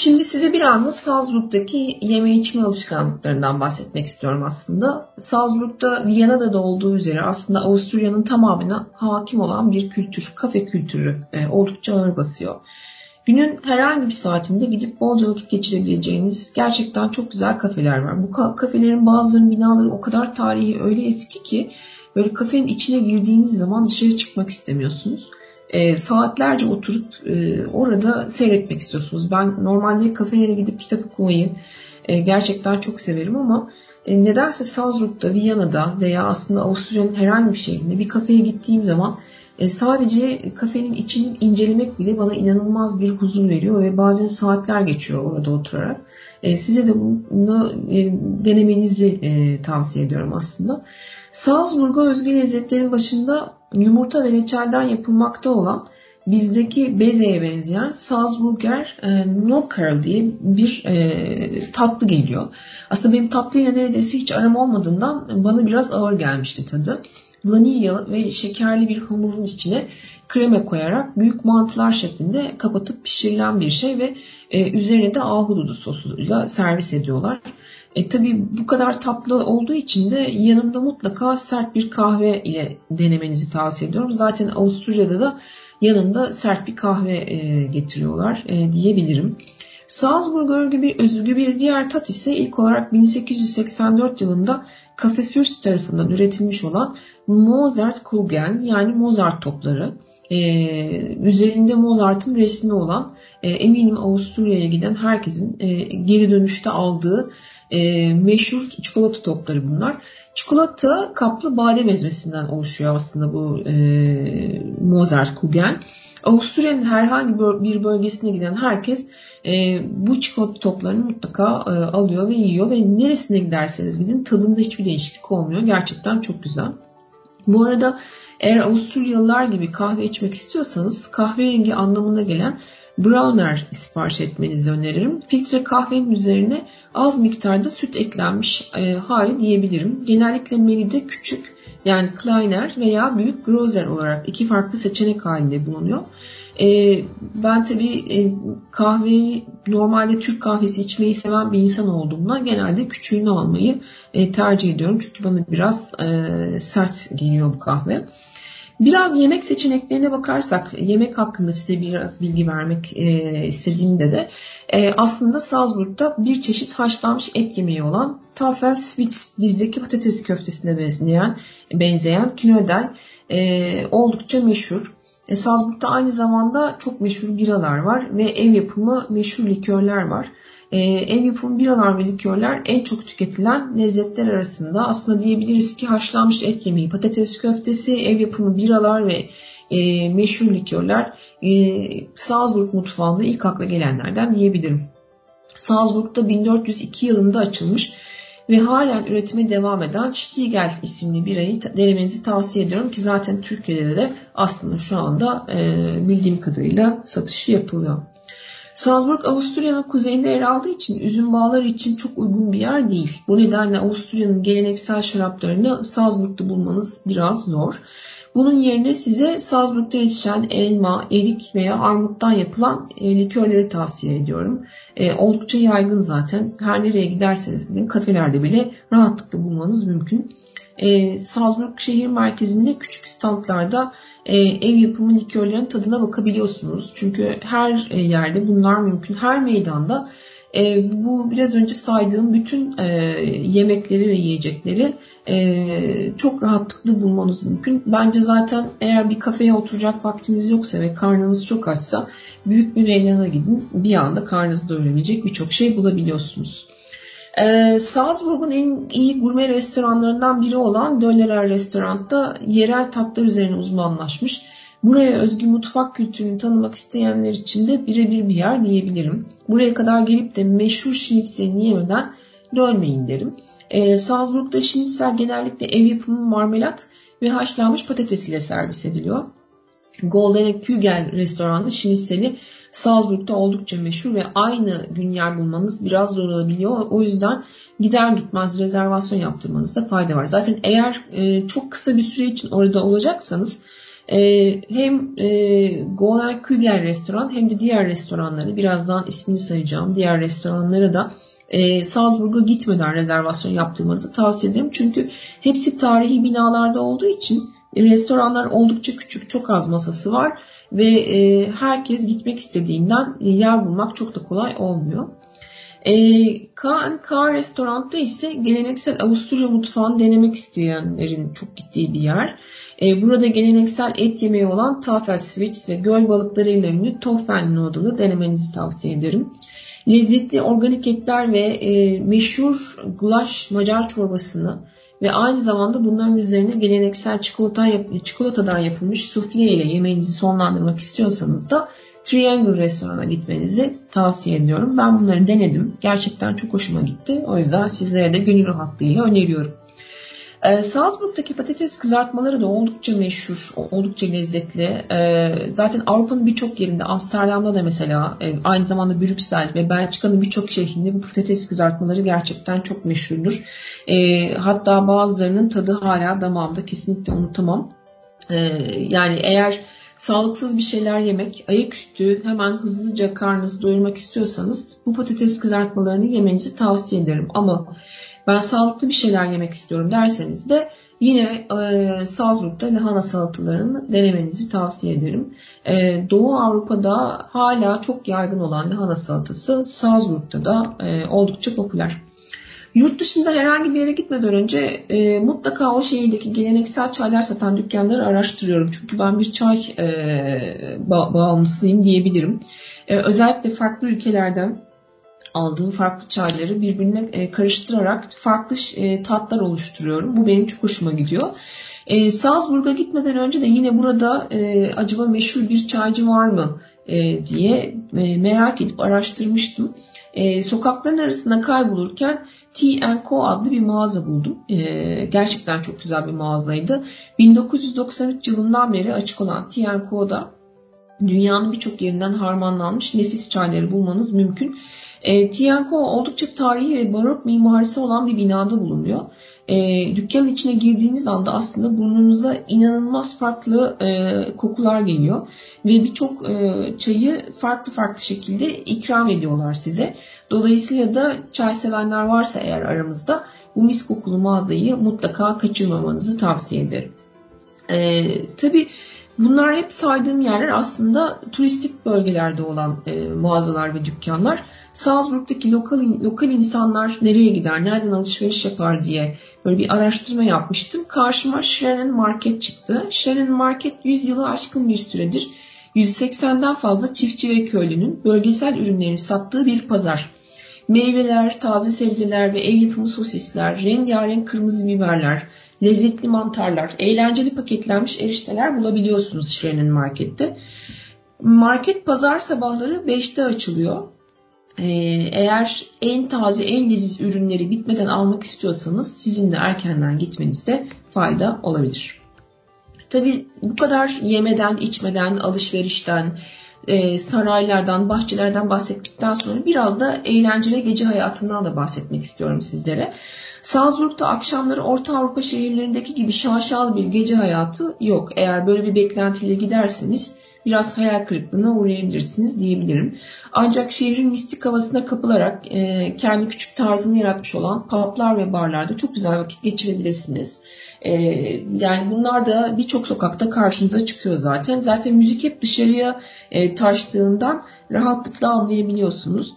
[SPEAKER 1] Şimdi size biraz da Salzburg'daki yeme içme alışkanlıklarından bahsetmek istiyorum aslında. Salzburg'da Viyana'da da olduğu üzere aslında Avusturya'nın tamamına hakim olan bir kültür, kafe kültürü e, oldukça ağır basıyor. Günün herhangi bir saatinde gidip bolca vakit geçirebileceğiniz gerçekten çok güzel kafeler var. Bu kafelerin bazılarının binaları o kadar tarihi öyle eski ki böyle kafenin içine girdiğiniz zaman dışarı çıkmak istemiyorsunuz e, saatlerce oturup e, orada seyretmek istiyorsunuz. Ben normalde kafelere gidip kitap okumayı e, gerçekten çok severim ama e, nedense Salzburg'da, Viyana'da veya aslında Avusturya'nın herhangi bir şehrinde bir kafeye gittiğim zaman e, sadece kafenin içini incelemek bile bana inanılmaz bir huzur veriyor ve bazen saatler geçiyor orada oturarak. E, size de bunu e, denemenizi e, tavsiye ediyorum aslında. Salzburg'a özgü lezzetlerin başında yumurta ve reçelden yapılmakta olan bizdeki bezeye benzeyen Salzburger e, Nockerl diye bir e, tatlı geliyor. Aslında benim tatlıyla neredeyse hiç aram olmadığından bana biraz ağır gelmişti tadı. vanilya ve şekerli bir hamurun içine krema koyarak büyük mantılar şeklinde kapatıp pişirilen bir şey ve e, üzerine de ahududu sosuyla servis ediyorlar. E, tabii bu kadar tatlı olduğu için de yanında mutlaka sert bir kahve ile denemenizi tavsiye ediyorum. Zaten Avusturya'da da yanında sert bir kahve e, getiriyorlar e, diyebilirim. Salzburg örgü özgü bir diğer tat ise ilk olarak 1884 yılında Cafe Fürst tarafından üretilmiş olan Mozart Kugeln yani Mozart topları. Ee, üzerinde Mozart'ın resmi olan e, eminim Avusturya'ya giden herkesin e, geri dönüşte aldığı e, meşhur çikolata topları bunlar. Çikolata kaplı badem ezmesinden oluşuyor aslında bu e, Mozart Kugeln. Avusturya'nın herhangi bir bölgesine giden herkes e, bu çikolata toplarını mutlaka e, alıyor ve yiyor ve neresine giderseniz gidin tadında hiçbir değişiklik olmuyor. Gerçekten çok güzel. Bu arada eğer Avusturyalılar gibi kahve içmek istiyorsanız kahverengi anlamına gelen browner sipariş etmenizi öneririm. Filtre kahvenin üzerine az miktarda süt eklenmiş e, hali diyebilirim. Genellikle menüde küçük yani kleiner veya büyük grozer olarak iki farklı seçenek halinde bulunuyor. E, ben tabii e, kahveyi normalde Türk kahvesi içmeyi seven bir insan olduğumdan genelde küçüğünü almayı e, tercih ediyorum. Çünkü bana biraz e, sert geliyor bu kahve. Biraz yemek seçeneklerine bakarsak, yemek hakkında size biraz bilgi vermek e, istediğimde de e, aslında Salzburg'da bir çeşit haşlanmış et yemeği olan Tafel Spitz, bizdeki patates köftesine benzeyen, benzeyen knödel e, oldukça meşhur. E, Salzburg'da aynı zamanda çok meşhur biralar var ve ev yapımı meşhur likörler var. E, ev yapımı biralar ve likörler en çok tüketilen lezzetler arasında. Aslında diyebiliriz ki haşlanmış et yemeği, patates köftesi, ev yapımı biralar ve e, meşhur likörler e, Salzburg mutfağında ilk akla gelenlerden diyebilirim. Salzburg'da 1402 yılında açılmış ve halen üretime devam eden Stiegel isimli birayı denemenizi tavsiye ediyorum ki zaten Türkiye'de de aslında şu anda e, bildiğim kadarıyla satışı yapılıyor. Salzburg Avusturya'nın kuzeyinde yer aldığı için üzüm bağları için çok uygun bir yer değil. Bu nedenle Avusturya'nın geleneksel şaraplarını Salzburg'da bulmanız biraz zor. Bunun yerine size Salzburg'da yetişen elma, erik veya armuttan yapılan e, likörleri tavsiye ediyorum. E, oldukça yaygın zaten. Her nereye giderseniz gidin kafelerde bile rahatlıkla bulmanız mümkün. E, Salzburg şehir merkezinde küçük standlarda e, ev yapımı likörlerin tadına bakabiliyorsunuz. Çünkü her e, yerde bunlar mümkün. Her meydanda e, bu biraz önce saydığım bütün e, yemekleri ve yiyecekleri e, çok rahatlıkla bulmanız mümkün. Bence zaten eğer bir kafeye oturacak vaktiniz yoksa ve karnınız çok açsa büyük bir meydana gidin. Bir anda karnınızı doyurabilecek birçok şey bulabiliyorsunuz. Ee, Salzburg'un en iyi gurme restoranlarından biri olan Döllerer Restorant'ta yerel tatlar üzerine uzmanlaşmış. Buraya özgü mutfak kültürünü tanımak isteyenler için de birebir bir yer diyebilirim. Buraya kadar gelip de meşhur şinitselini yemeden dönmeyin derim. Ee, Salzburg'da şinitsel genellikle ev yapımı marmelat ve haşlanmış patates ile servis ediliyor. Golden Kügel restoranda şinitseli Salzburg'da oldukça meşhur ve aynı gün yer bulmanız biraz zor olabiliyor. O yüzden gider gitmez rezervasyon yaptırmanızda fayda var. Zaten eğer e, çok kısa bir süre için orada olacaksanız e, hem e, Golden Kügel restoran hem de diğer restoranları birazdan ismini sayacağım diğer restoranları da e, Salzburg'a gitmeden rezervasyon yaptırmanızı tavsiye ederim. Çünkü hepsi tarihi binalarda olduğu için restoranlar oldukça küçük, çok az masası var ve e, herkes gitmek istediğinden yer bulmak çok da kolay olmuyor. E, K, K restoranda ise geleneksel Avusturya mutfağını denemek isteyenlerin çok gittiği bir yer. E, burada geleneksel et yemeği olan Tafelschwitz ve göl balıklarıyla ünlü Tofen noodle'ı denemenizi tavsiye ederim. Lezzetli organik etler ve e, meşhur gulaş Macar çorbasını ve aynı zamanda bunların üzerine geleneksel çikolata yap çikolatadan yapılmış sufle ile yemeğinizi sonlandırmak istiyorsanız da Triangle restorana gitmenizi tavsiye ediyorum. Ben bunları denedim. Gerçekten çok hoşuma gitti. O yüzden sizlere de gönül rahatlığıyla öneriyorum. E, Salzburg'daki patates kızartmaları da oldukça meşhur, oldukça lezzetli. E, zaten Avrupa'nın birçok yerinde, Amsterdam'da da mesela, e, aynı zamanda Brüksel ve Belçika'nın birçok şehrinde bu patates kızartmaları gerçekten çok meşhurdur. E, hatta bazılarının tadı hala damağımda kesinlikle unutamam. E, yani eğer sağlıksız bir şeyler yemek, ayaküstü hemen hızlıca karnınızı doyurmak istiyorsanız bu patates kızartmalarını yemenizi tavsiye ederim. Ama ben sağlıklı bir şeyler yemek istiyorum derseniz de yine e, Salzburg'da lahana salatalarını denemenizi tavsiye ederim. E, Doğu Avrupa'da hala çok yaygın olan lahana salatası Salzburg'da da e, oldukça popüler. Yurt dışında herhangi bir yere gitmeden önce e, mutlaka o şehirdeki geleneksel çaylar satan dükkanları araştırıyorum. Çünkü ben bir çay e, ba- bağımlısıyım diyebilirim. E, özellikle farklı ülkelerden aldığım farklı çayları birbirine e, karıştırarak farklı e, tatlar oluşturuyorum. Bu benim çok hoşuma gidiyor. E, Salzburg'a gitmeden önce de yine burada e, acaba meşhur bir çaycı var mı e, diye e, merak edip araştırmıştım. E, sokakların arasında kaybolurken T&Co adlı bir mağaza buldum. Ee, gerçekten çok güzel bir mağazaydı. 1993 yılından beri açık olan T&Co'da dünyanın birçok yerinden harmanlanmış nefis çayları bulmanız mümkün. E, Tianco oldukça tarihi ve barok mimarisi olan bir binada bulunuyor. E, dükkanın içine girdiğiniz anda aslında burnunuza inanılmaz farklı e, kokular geliyor. Ve birçok e, çayı farklı farklı şekilde ikram ediyorlar size. Dolayısıyla da çay sevenler varsa eğer aramızda bu mis kokulu mağazayı mutlaka kaçırmamanızı tavsiye ederim. E, tabii bunlar hep saydığım yerler aslında turistik bölgelerde olan e, mağazalar ve dükkanlar. Salzburg'daki lokal, lokal insanlar nereye gider, nereden alışveriş yapar diye böyle bir araştırma yapmıştım. Karşıma Schrennen Market çıktı. Schrennen Market 100 yılı aşkın bir süredir 180'den fazla çiftçi ve köylünün bölgesel ürünlerini sattığı bir pazar. Meyveler, taze sebzeler ve ev yapımı sosisler, rengarenk kırmızı biberler, lezzetli mantarlar, eğlenceli paketlenmiş erişteler bulabiliyorsunuz Schrennen Market'te. Market pazar sabahları 5'te açılıyor. Ee, eğer en taze, en leziz ürünleri bitmeden almak istiyorsanız sizin de erkenden gitmenizde fayda olabilir. Tabi bu kadar yemeden, içmeden, alışverişten, e, saraylardan, bahçelerden bahsettikten sonra biraz da eğlenceli gece hayatından da bahsetmek istiyorum sizlere. Salzburg'da akşamları Orta Avrupa şehirlerindeki gibi şaşalı bir gece hayatı yok. Eğer böyle bir beklentiyle giderseniz biraz hayal kırıklığına uğrayabilirsiniz diyebilirim. Ancak şehrin mistik havasına kapılarak e, kendi küçük tarzını yaratmış olan publar ve barlarda çok güzel vakit geçirebilirsiniz. E, yani bunlar da birçok sokakta karşınıza çıkıyor zaten. Zaten müzik hep dışarıya e, taştığından rahatlıkla anlayabiliyorsunuz.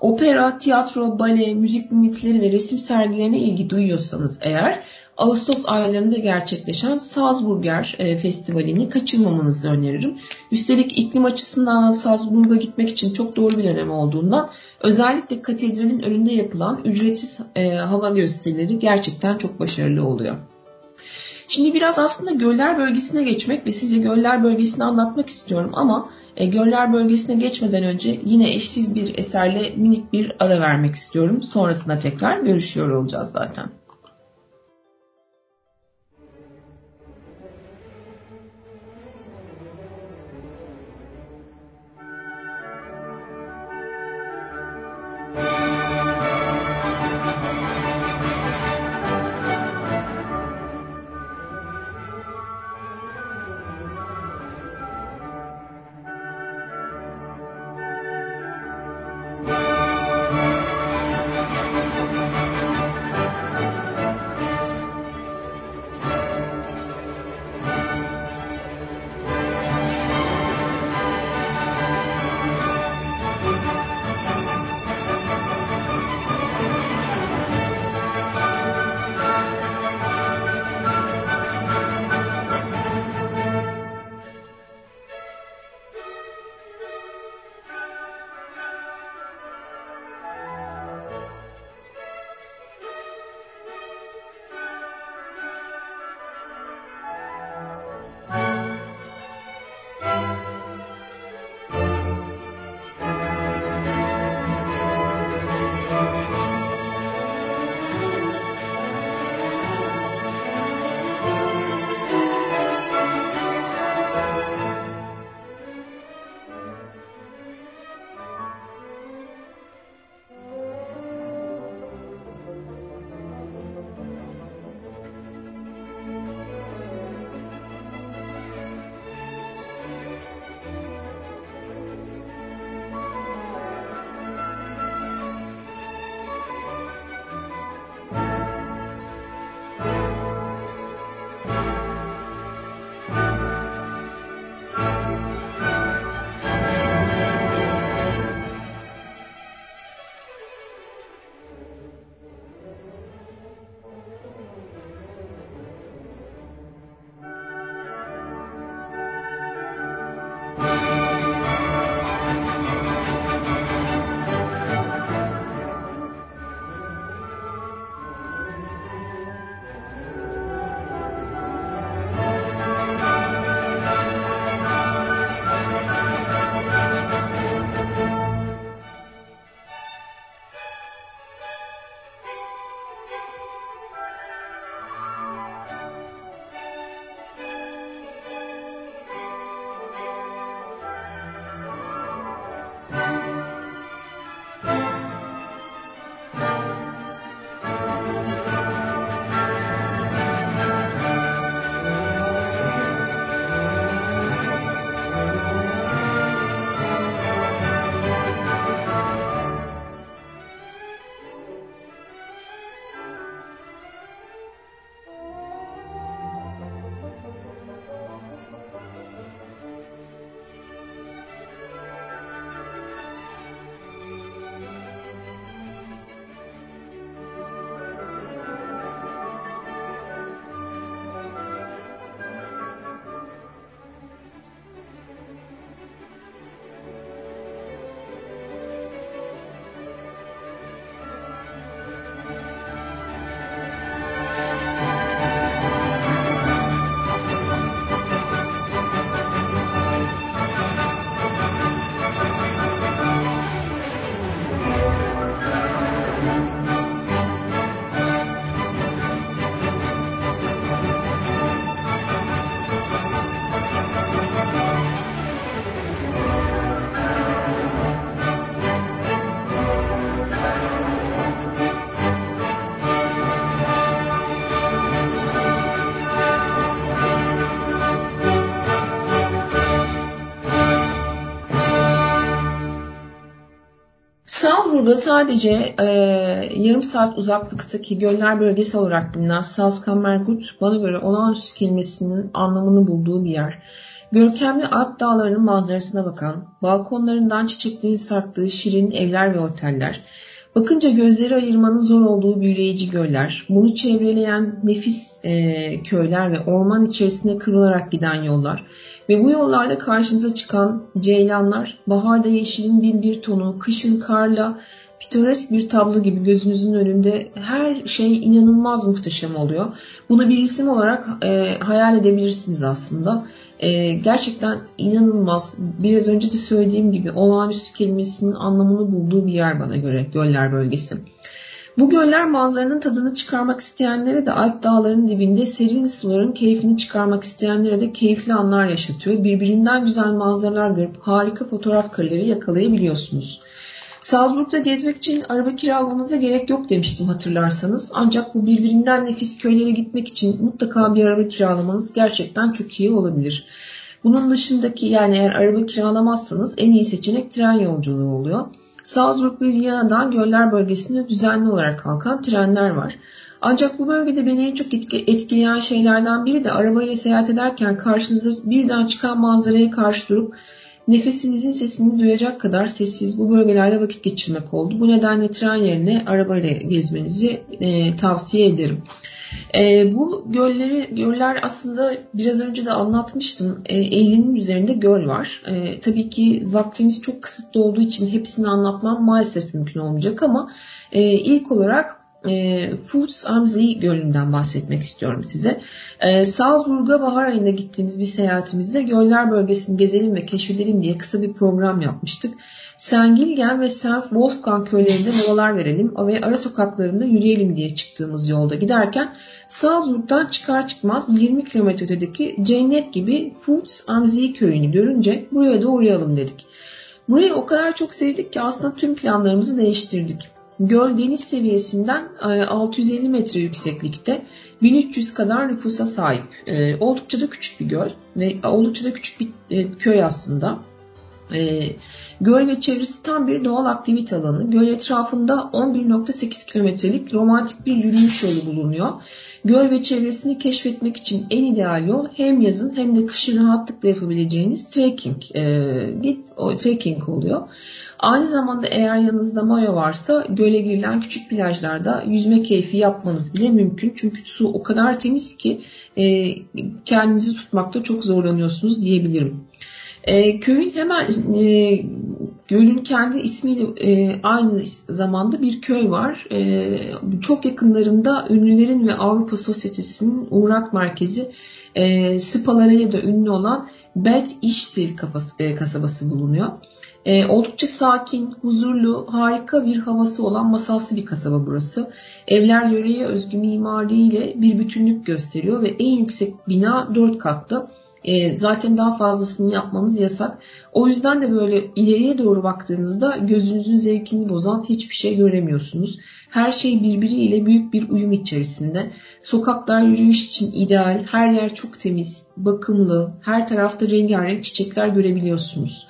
[SPEAKER 1] Opera, tiyatro, bale, müzik dinletileri ve resim sergilerine ilgi duyuyorsanız eğer Ağustos aylarında gerçekleşen Salzburger e, Festivali'ni kaçırmamanızı öneririm. Üstelik iklim açısından Salzburg'a gitmek için çok doğru bir dönem olduğundan özellikle katedralin önünde yapılan ücretsiz e, hava gösterileri gerçekten çok başarılı oluyor. Şimdi biraz aslında göller bölgesine geçmek ve size göller bölgesini anlatmak istiyorum ama e, göller bölgesine geçmeden önce yine eşsiz bir eserle minik bir ara vermek istiyorum. Sonrasında tekrar görüşüyor olacağız zaten. Salzburg'a sadece e, yarım saat uzaklıktaki göller bölgesi olarak bilinen Salzkammergut bana göre olağanüstü kelimesinin anlamını bulduğu bir yer. Görkemli Alp dağlarının manzarasına bakan, balkonlarından çiçeklerin sarktığı şirin evler ve oteller, bakınca gözleri ayırmanın zor olduğu büyüleyici göller, bunu çevreleyen nefis e, köyler ve orman içerisinde kırılarak giden yollar, ve bu yollarda karşınıza çıkan ceylanlar, baharda yeşilin bin bir tonu, kışın karla, pitoresk bir tablo gibi gözünüzün önünde her şey inanılmaz muhteşem oluyor. Bunu bir isim olarak e, hayal edebilirsiniz aslında. E, gerçekten inanılmaz. Biraz önce de söylediğim gibi olağanüstü kelimesinin anlamını bulduğu bir yer bana göre Göller bölgesi. Bu göller manzaranın tadını çıkarmak isteyenlere de Alp dağlarının dibinde serin suların keyfini çıkarmak isteyenlere de keyifli anlar yaşatıyor. Birbirinden güzel manzaralar görüp harika fotoğraf kareleri yakalayabiliyorsunuz. Salzburg'da gezmek için araba kiralamanıza gerek yok demiştim hatırlarsanız. Ancak bu birbirinden nefis köylere gitmek için mutlaka bir araba kiralamanız gerçekten çok iyi olabilir. Bunun dışındaki yani eğer araba kiralamazsanız en iyi seçenek tren yolculuğu oluyor. Salzburg ve Viyana'dan göller bölgesine düzenli olarak kalkan trenler var. Ancak bu bölgede beni en çok etkileyen şeylerden biri de arabayla seyahat ederken karşınıza birden çıkan manzaraya karşı durup nefesinizin sesini duyacak kadar sessiz bu bölgelerde vakit geçirmek oldu. Bu nedenle tren yerine arabayla gezmenizi e, tavsiye ederim. E, bu gölleri göller aslında biraz önce de anlatmıştım. E, 50'nin üzerinde göl var. E, tabii ki vaktimiz çok kısıtlı olduğu için hepsini anlatmam maalesef mümkün olmayacak ama e, ilk olarak e, Futs am See Gölü'nden bahsetmek istiyorum size. E, Salzburg'a bahar ayında gittiğimiz bir seyahatimizde göller bölgesini gezelim ve keşfedelim diye kısa bir program yapmıştık. Sengilgen ve St. Wolfgang köylerinde molalar verelim ve ara sokaklarında yürüyelim diye çıktığımız yolda giderken Salzburg'dan çıkar çıkmaz 20 km ötedeki cennet gibi Futs am köyünü görünce buraya da uğrayalım dedik. Burayı o kadar çok sevdik ki aslında tüm planlarımızı değiştirdik. Göl deniz seviyesinden 650 e, metre yükseklikte 1300 kadar nüfusa sahip. E, oldukça da küçük bir göl ve oldukça da küçük bir e, köy aslında. Göl ve çevresi tam bir doğal aktivite alanı. Göl etrafında 11.8 kilometrelik romantik bir yürüyüş yolu bulunuyor. Göl ve çevresini keşfetmek için en ideal yol hem yazın hem de kışın rahatlıkla yapabileceğiniz trekking, e, git, o, trekking oluyor. Aynı zamanda eğer yanınızda mayo varsa göle girilen küçük plajlarda yüzme keyfi yapmanız bile mümkün. Çünkü su o kadar temiz ki e, kendinizi tutmakta çok zorlanıyorsunuz diyebilirim. E, köyün hemen e, gölün kendi ismiyle e, aynı zamanda bir köy var. E, çok yakınlarında ünlülerin ve Avrupa Sosyetesi'nin uğrak merkezi e, spalarıyla da ünlü olan Bet İşsil e, kasabası bulunuyor. E, oldukça sakin, huzurlu, harika bir havası olan masalsı bir kasaba burası. Evler yöreye özgü mimariyle bir bütünlük gösteriyor ve en yüksek bina 4 katlı. E, zaten daha fazlasını yapmanız yasak. O yüzden de böyle ileriye doğru baktığınızda gözünüzün zevkini bozan hiçbir şey göremiyorsunuz. Her şey birbiriyle büyük bir uyum içerisinde. Sokaklar yürüyüş için ideal, her yer çok temiz, bakımlı, her tarafta rengarenk çiçekler görebiliyorsunuz.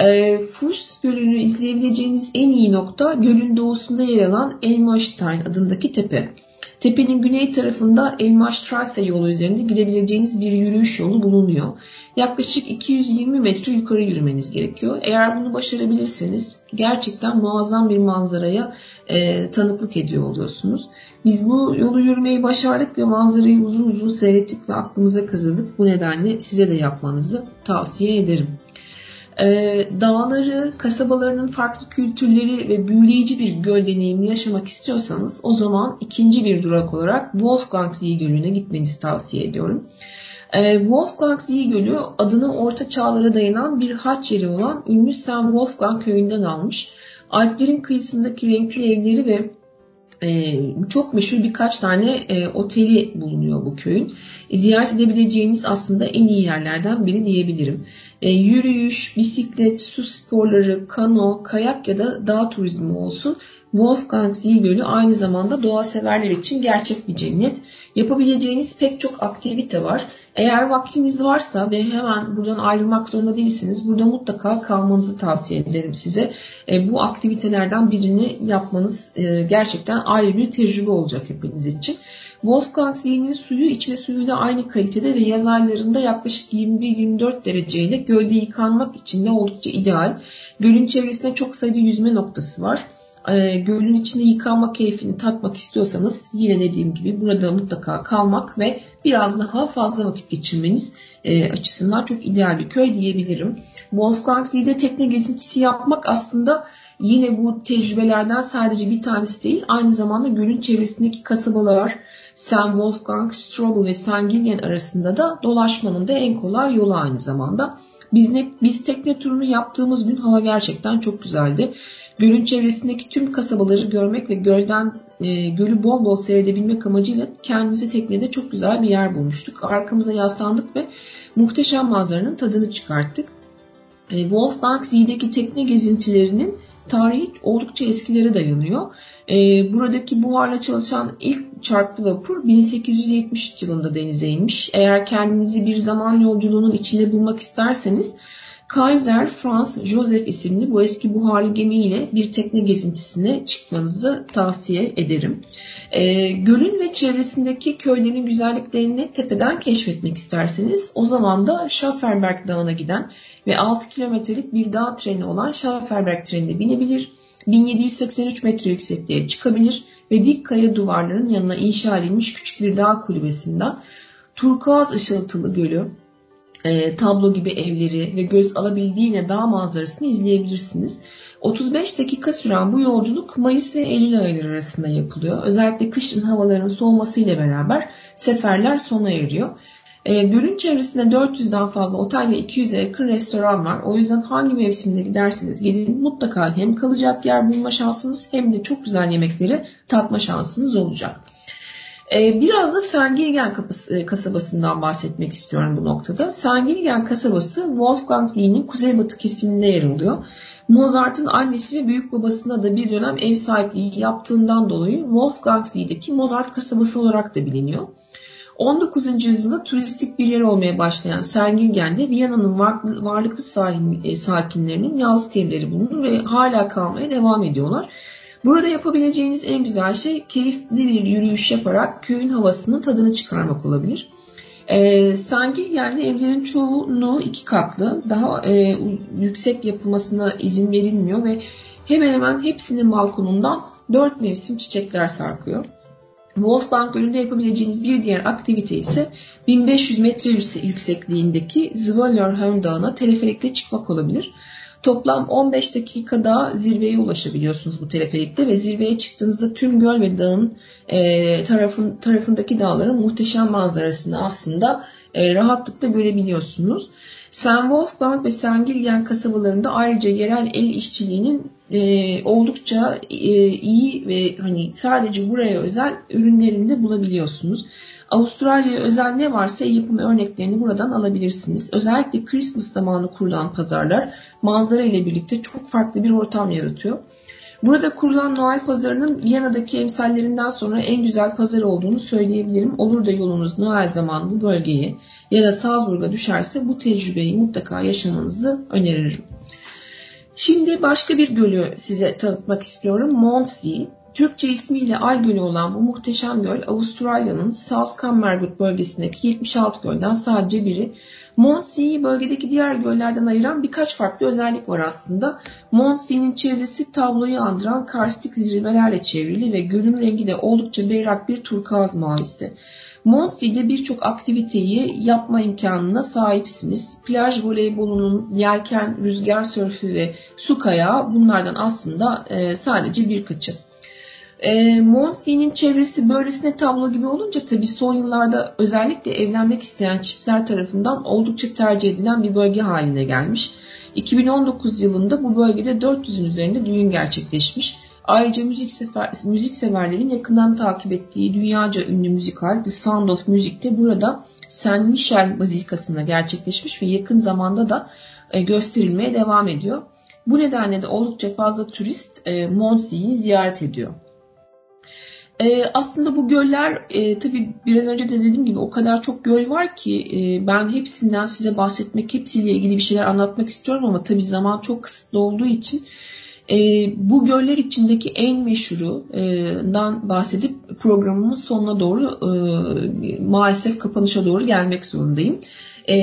[SPEAKER 1] E, Fuchs Gölü'nü izleyebileceğiniz en iyi nokta gölün doğusunda yer alan Elmastein adındaki tepe. Tepenin güney tarafında Elmastrasse yolu üzerinde gidebileceğiniz bir yürüyüş yolu bulunuyor. Yaklaşık 220 metre yukarı yürümeniz gerekiyor. Eğer bunu başarabilirseniz gerçekten muazzam bir manzaraya e, tanıklık ediyor oluyorsunuz. Biz bu yolu yürümeyi başardık ve manzarayı uzun uzun seyrettik ve aklımıza kazıdık. Bu nedenle size de yapmanızı tavsiye ederim. Ee, dağları, kasabalarının farklı kültürleri ve büyüleyici bir göl deneyimi yaşamak istiyorsanız o zaman ikinci bir durak olarak Wolfgang See Gölü'ne gitmenizi tavsiye ediyorum. Ee, Wolfgang See Gölü adını orta çağlara dayanan bir haç yeri olan ünlü St. Wolfgang köyünden almış. Alplerin kıyısındaki renkli evleri ve e, çok meşhur birkaç tane e, oteli bulunuyor bu köyün. ziyaret edebileceğiniz aslında en iyi yerlerden biri diyebilirim. E, yürüyüş, bisiklet, su sporları, kano, kayak ya da dağ turizmi olsun. Wolfgang Zee Gölü aynı zamanda doğa severler için gerçek bir cennet. Yapabileceğiniz pek çok aktivite var. Eğer vaktiniz varsa ve hemen buradan ayrılmak zorunda değilsiniz. Burada mutlaka kalmanızı tavsiye ederim size. E, bu aktivitelerden birini yapmanız e, gerçekten ayrı bir tecrübe olacak hepiniz için. Wolfgang Zee'nin suyu içme suyuyla aynı kalitede ve yaz aylarında yaklaşık 21-24 dereceyle gölde yıkanmak için de oldukça ideal. Gölün çevresinde çok sayıda yüzme noktası var. E, gölün içinde yıkanma keyfini tatmak istiyorsanız yine dediğim gibi burada mutlaka kalmak ve biraz daha fazla vakit geçirmeniz e, açısından çok ideal bir köy diyebilirim. Wolfgang Zee'de tekne gezintisi yapmak aslında yine bu tecrübelerden sadece bir tanesi değil aynı zamanda gölün çevresindeki kasabalar St. Wolfgang, Strobel ve St. Gilgen arasında da dolaşmanın da en kolay yolu aynı zamanda. Biz, ne, biz tekne turunu yaptığımız gün hava gerçekten çok güzeldi. Gölün çevresindeki tüm kasabaları görmek ve gölden e, gölü bol bol seyredebilmek amacıyla kendimizi teknede çok güzel bir yer bulmuştuk. Arkamıza yaslandık ve muhteşem manzaranın tadını çıkarttık. E, Wolfgang Zee'deki tekne gezintilerinin tarihi oldukça eskilere dayanıyor. E, buradaki buharla çalışan ilk çarklı vapur 1873 yılında denize inmiş. Eğer kendinizi bir zaman yolculuğunun içinde bulmak isterseniz Kaiser Franz Joseph isimli bu eski buharlı gemiyle bir tekne gezintisine çıkmanızı tavsiye ederim. E, gölün ve çevresindeki köylerin güzelliklerini tepeden keşfetmek isterseniz o zaman da Schafferberg Dağı'na giden ve 6 kilometrelik bir dağ treni olan Schafferberg trenine binebilir. 1783 metre yüksekliğe çıkabilir ve dik kaya duvarların yanına inşa edilmiş küçük bir dağ kulübesinden turkuaz ışıltılı gölü, e, tablo gibi evleri ve göz alabildiğine dağ manzarasını izleyebilirsiniz. 35 dakika süren bu yolculuk Mayıs ve Eylül ayları arasında yapılıyor. Özellikle kışın havaların soğumasıyla beraber seferler sona eriyor. E, gölün çevresinde 400'den fazla otel ve 200'e yakın restoran var. O yüzden hangi mevsimde giderseniz gidin mutlaka hem kalacak yer bulma şansınız hem de çok güzel yemekleri tatma şansınız olacak. E, biraz da Sengilgen e, kasabasından bahsetmek istiyorum bu noktada. Sengilgen kasabası Wolfgang Zee'nin kuzeybatı kesiminde yer alıyor. Mozart'ın annesi ve büyük babasına da bir dönem ev sahipliği yaptığından dolayı Wolfgang Zee'deki Mozart kasabası olarak da biliniyor. 19. yüzyılda turistik bir yer olmaya başlayan Sergilgen'de Viyana'nın varlıklı e, sakinlerinin yazlık evleri bulunur ve hala kalmaya devam ediyorlar. Burada yapabileceğiniz en güzel şey keyifli bir yürüyüş yaparak köyün havasının tadını çıkarmak olabilir. E, Sengilgen'de evlerin çoğunluğu iki katlı. Daha e, yüksek yapılmasına izin verilmiyor ve hemen hemen hepsinin balkonundan dört mevsim çiçekler sarkıyor. Wolfgang Gölü'nde yapabileceğiniz bir diğer aktivite ise 1500 metre yüksekliğindeki Zwalerhorn Dağı'na teleferikle çıkmak olabilir. Toplam 15 dakikada zirveye ulaşabiliyorsunuz bu teleferikte ve zirveye çıktığınızda tüm göl ve dağın e, tarafın, tarafındaki dağların muhteşem manzarasını aslında e, rahatlıkla görebiliyorsunuz. St. Wolfgang ve St. Gilgen kasabalarında ayrıca yerel el işçiliğinin e, oldukça e, iyi ve hani sadece buraya özel ürünlerini de bulabiliyorsunuz. Avustralya'ya özel ne varsa yapım örneklerini buradan alabilirsiniz. Özellikle Christmas zamanı kurulan pazarlar manzara ile birlikte çok farklı bir ortam yaratıyor. Burada kurulan Noel pazarının Viyana'daki emsallerinden sonra en güzel pazar olduğunu söyleyebilirim. Olur da yolunuz Noel zamanı bu bölgeye ya da Salzburg'a düşerse bu tecrübeyi mutlaka yaşamanızı öneririm. Şimdi başka bir gölü size tanıtmak istiyorum. Mondsee. Türkçe ismiyle Ay Gölü olan bu muhteşem göl Avustralya'nın Salzkammergut bölgesindeki 76 gölden sadece biri. Monsee'yi bölgedeki diğer göllerden ayıran birkaç farklı özellik var aslında. Monsee'nin çevresi tabloyu andıran karstik zirvelerle çevrili ve gölün rengi de oldukça berrak bir turkuaz mavisi. Monsee'de birçok aktiviteyi yapma imkanına sahipsiniz. Plaj voleybolunun, yelken, rüzgar sörfü ve su kayağı bunlardan aslında e, sadece birkaçı. E, Monsee'nin çevresi böylesine tablo gibi olunca tabii son yıllarda özellikle evlenmek isteyen çiftler tarafından oldukça tercih edilen bir bölge haline gelmiş. 2019 yılında bu bölgede 400'ün üzerinde düğün gerçekleşmiş. Ayrıca müzik, sefer, müzik severlerin yakından takip ettiği dünyaca ünlü müzikal The Sound of Music de burada Saint Michel Bazilikası'nda gerçekleşmiş ve yakın zamanda da e, gösterilmeye devam ediyor. Bu nedenle de oldukça fazla turist e, Monsi'yi ziyaret ediyor. E, aslında bu göller e, tabii biraz önce de dediğim gibi o kadar çok göl var ki e, ben hepsinden size bahsetmek, hepsiyle ilgili bir şeyler anlatmak istiyorum ama tabii zaman çok kısıtlı olduğu için e, bu göller içindeki en meşhurundan bahsedip programımın sonuna doğru e, maalesef kapanışa doğru gelmek zorundayım. E,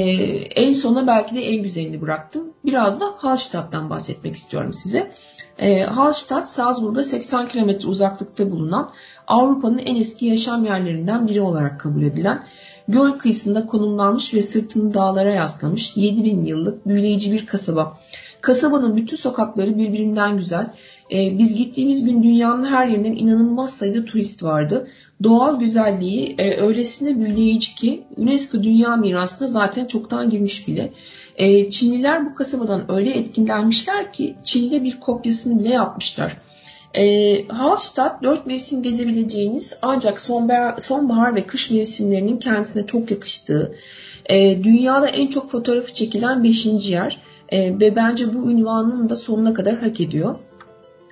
[SPEAKER 1] en sona belki de en güzelini bıraktım. Biraz da Hallstatt'tan bahsetmek istiyorum size. E, Hallstatt, Salzburg'a 80 km uzaklıkta bulunan Avrupa'nın en eski yaşam yerlerinden biri olarak kabul edilen, göl kıyısında konumlanmış ve sırtını dağlara yaslamış 7000 yıllık büyüleyici bir kasaba. Kasabanın bütün sokakları birbirinden güzel. Ee, biz gittiğimiz gün dünyanın her yerinden inanılmaz sayıda turist vardı. Doğal güzelliği e, öylesine büyüleyici ki UNESCO Dünya Mirası'na zaten çoktan girmiş bile. E, Çinliler bu kasabadan öyle etkilenmişler ki Çin'de bir kopyasını bile yapmışlar. E, Hallstatt 4 mevsim gezebileceğiniz ancak sonbahar, sonbahar ve kış mevsimlerinin kendisine çok yakıştığı, e, dünyada en çok fotoğrafı çekilen 5. yer e, ve bence bu ünvanını da sonuna kadar hak ediyor.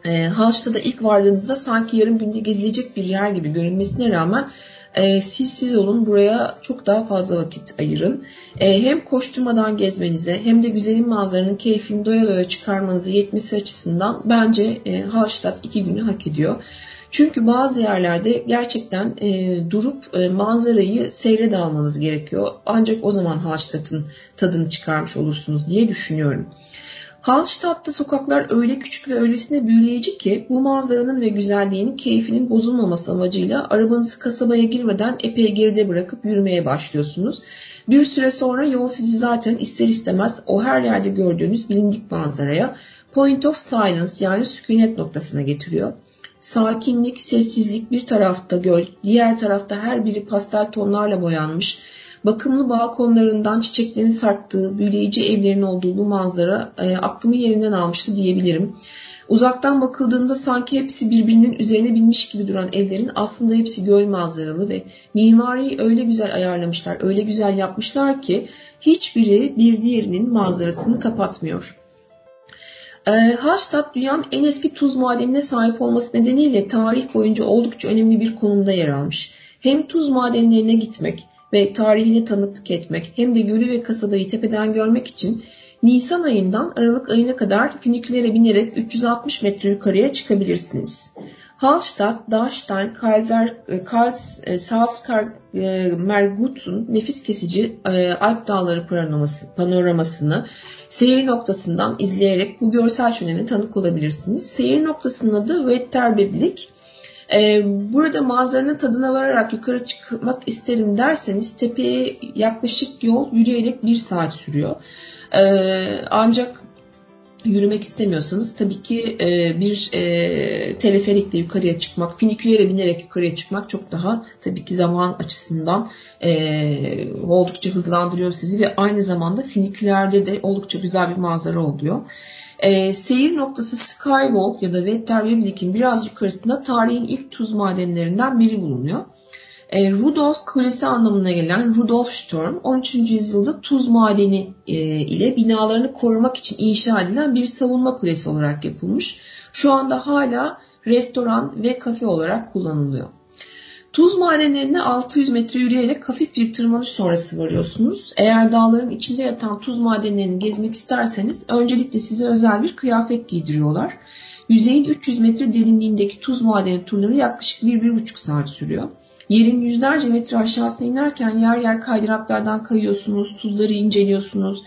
[SPEAKER 1] E, Hallstatt'a ilk vardığınızda sanki yarım günde gezilecek bir yer gibi görünmesine rağmen e, siz siz olun buraya çok daha fazla vakit ayırın. E, hem koşturmadan gezmenize hem de güzelim manzaranın keyfini doya doya çıkarmanızı yetmesi açısından bence e, Hallstatt iki günü hak ediyor. Çünkü bazı yerlerde gerçekten e, durup e, manzarayı seyre almanız gerekiyor. Ancak o zaman Hallstatt'ın tadını çıkarmış olursunuz diye düşünüyorum. Hallstatt'ta sokaklar öyle küçük ve öylesine büyüleyici ki bu manzaranın ve güzelliğinin keyfinin bozulmaması amacıyla arabanızı kasabaya girmeden epey geride bırakıp yürümeye başlıyorsunuz. Bir süre sonra yol sizi zaten ister istemez o her yerde gördüğünüz bilindik manzaraya point of silence yani sükunet noktasına getiriyor. Sakinlik, sessizlik bir tarafta göl, diğer tarafta her biri pastel tonlarla boyanmış, bakımlı balkonlarından çiçeklerin sarktığı, büyüleyici evlerin olduğu bu manzara e, aklımı yerinden almıştı diyebilirim. Uzaktan bakıldığında sanki hepsi birbirinin üzerine binmiş gibi duran evlerin aslında hepsi göl manzaralı ve mimariyi öyle güzel ayarlamışlar, öyle güzel yapmışlar ki hiçbiri bir diğerinin manzarasını kapatmıyor. E, Hallstatt dünyanın en eski tuz madenine sahip olması nedeniyle tarih boyunca oldukça önemli bir konumda yer almış. Hem tuz madenlerine gitmek ve tarihine tanıklık etmek hem de gölü ve kasabayı tepeden görmek için Nisan ayından Aralık ayına kadar finikülere binerek 360 metre yukarıya çıkabilirsiniz. Hallstatt, Dachstein, Kaiser, e, Karls, e, Salzmergut'un nefis kesici e, Alp Dağları panoraması, panoramasını seyir noktasından izleyerek bu görsel şölene tanık olabilirsiniz. Seyir noktasının adı Wetterbeblik. Ee, burada manzaranın tadına vararak yukarı çıkmak isterim derseniz tepeye yaklaşık yol yürüyerek bir saat sürüyor. Ee, ancak yürümek istemiyorsanız tabii ki e, bir e, teleferikle yukarıya çıkmak, finikülere binerek yukarıya çıkmak çok daha tabii ki zaman açısından e, oldukça hızlandırıyor sizi ve aynı zamanda finikülerde de oldukça güzel bir manzara oluyor. E, seyir noktası Skywalk ya da Wetterweblik'in biraz yukarısında tarihin ilk tuz madenlerinden biri bulunuyor. E, Rudolf Kulesi anlamına gelen Rudolf Sturm 13. yüzyılda tuz madeni e, ile binalarını korumak için inşa edilen bir savunma kulesi olarak yapılmış. Şu anda hala restoran ve kafe olarak kullanılıyor. Tuz madenlerine 600 metre yürüyerek hafif bir tırmanış sonrası varıyorsunuz. Eğer dağların içinde yatan tuz madenlerini gezmek isterseniz öncelikle size özel bir kıyafet giydiriyorlar. Yüzeyin 300 metre derinliğindeki tuz madeni turları yaklaşık 1-1,5 saat sürüyor. Yerin yüzlerce metre aşağısına inerken yer yer kaydıraklardan kayıyorsunuz, tuzları inceliyorsunuz.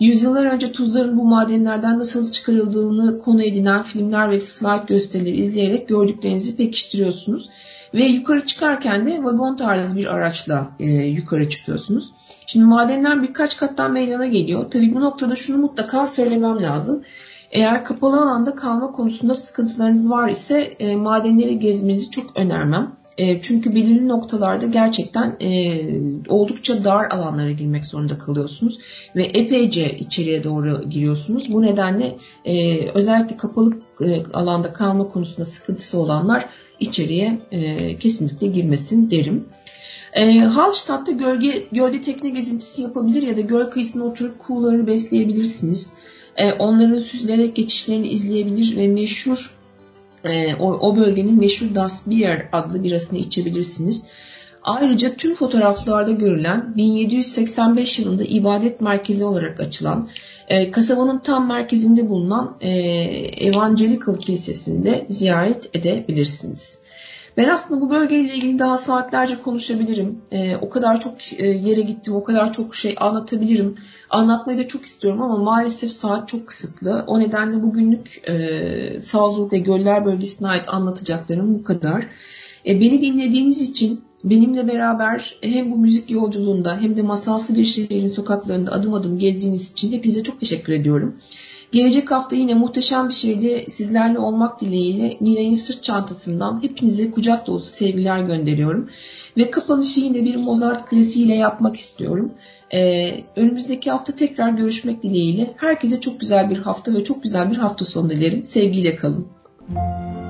[SPEAKER 1] Yüzyıllar önce tuzların bu madenlerden nasıl çıkarıldığını konu edinen filmler ve slide gösterileri izleyerek gördüklerinizi pekiştiriyorsunuz. Ve yukarı çıkarken de vagon tarzı bir araçla e, yukarı çıkıyorsunuz. Şimdi madenler birkaç kattan meydana geliyor. Tabii bu noktada şunu mutlaka söylemem lazım. Eğer kapalı alanda kalma konusunda sıkıntılarınız var ise e, madenleri gezmenizi çok önermem. E, çünkü belirli noktalarda gerçekten e, oldukça dar alanlara girmek zorunda kalıyorsunuz ve epeyce içeriye doğru giriyorsunuz. Bu nedenle e, özellikle kapalı e, alanda kalma konusunda sıkıntısı olanlar içeriye e, kesinlikle girmesin derim. E, Hallstatt'ta gölge, gölde tekne gezintisi yapabilir ya da göl kıyısına oturup kuğuları besleyebilirsiniz. E, onların süzülerek geçişlerini izleyebilir ve meşhur e, o, o bölgenin meşhur Das Bier adlı birasını içebilirsiniz. Ayrıca tüm fotoğraflarda görülen 1785 yılında ibadet merkezi olarak açılan e, kasabanın tam merkezinde bulunan e, Evangelical Kilisesi'nde ziyaret edebilirsiniz. Ben aslında bu bölgeyle ilgili daha saatlerce konuşabilirim. E, o kadar çok e, yere gittim, o kadar çok şey anlatabilirim. Anlatmayı da çok istiyorum ama maalesef saat çok kısıtlı. O nedenle bugünlük e, Salzburg ve Göller bölgesine ait anlatacaklarım bu kadar. E, beni dinlediğiniz için benimle beraber hem bu müzik yolculuğunda hem de masalsı bir şehrin sokaklarında adım adım gezdiğiniz için hepinize çok teşekkür ediyorum. Gelecek hafta yine muhteşem bir şeyde sizlerle olmak dileğiyle Nilay'ın sırt çantasından hepinize kucak dolusu sevgiler gönderiyorum. Ve kapanışı yine bir Mozart klasiğiyle yapmak istiyorum. Ee, önümüzdeki hafta tekrar görüşmek dileğiyle. Herkese çok güzel bir hafta ve çok güzel bir hafta sonu dilerim. Sevgiyle kalın. Müzik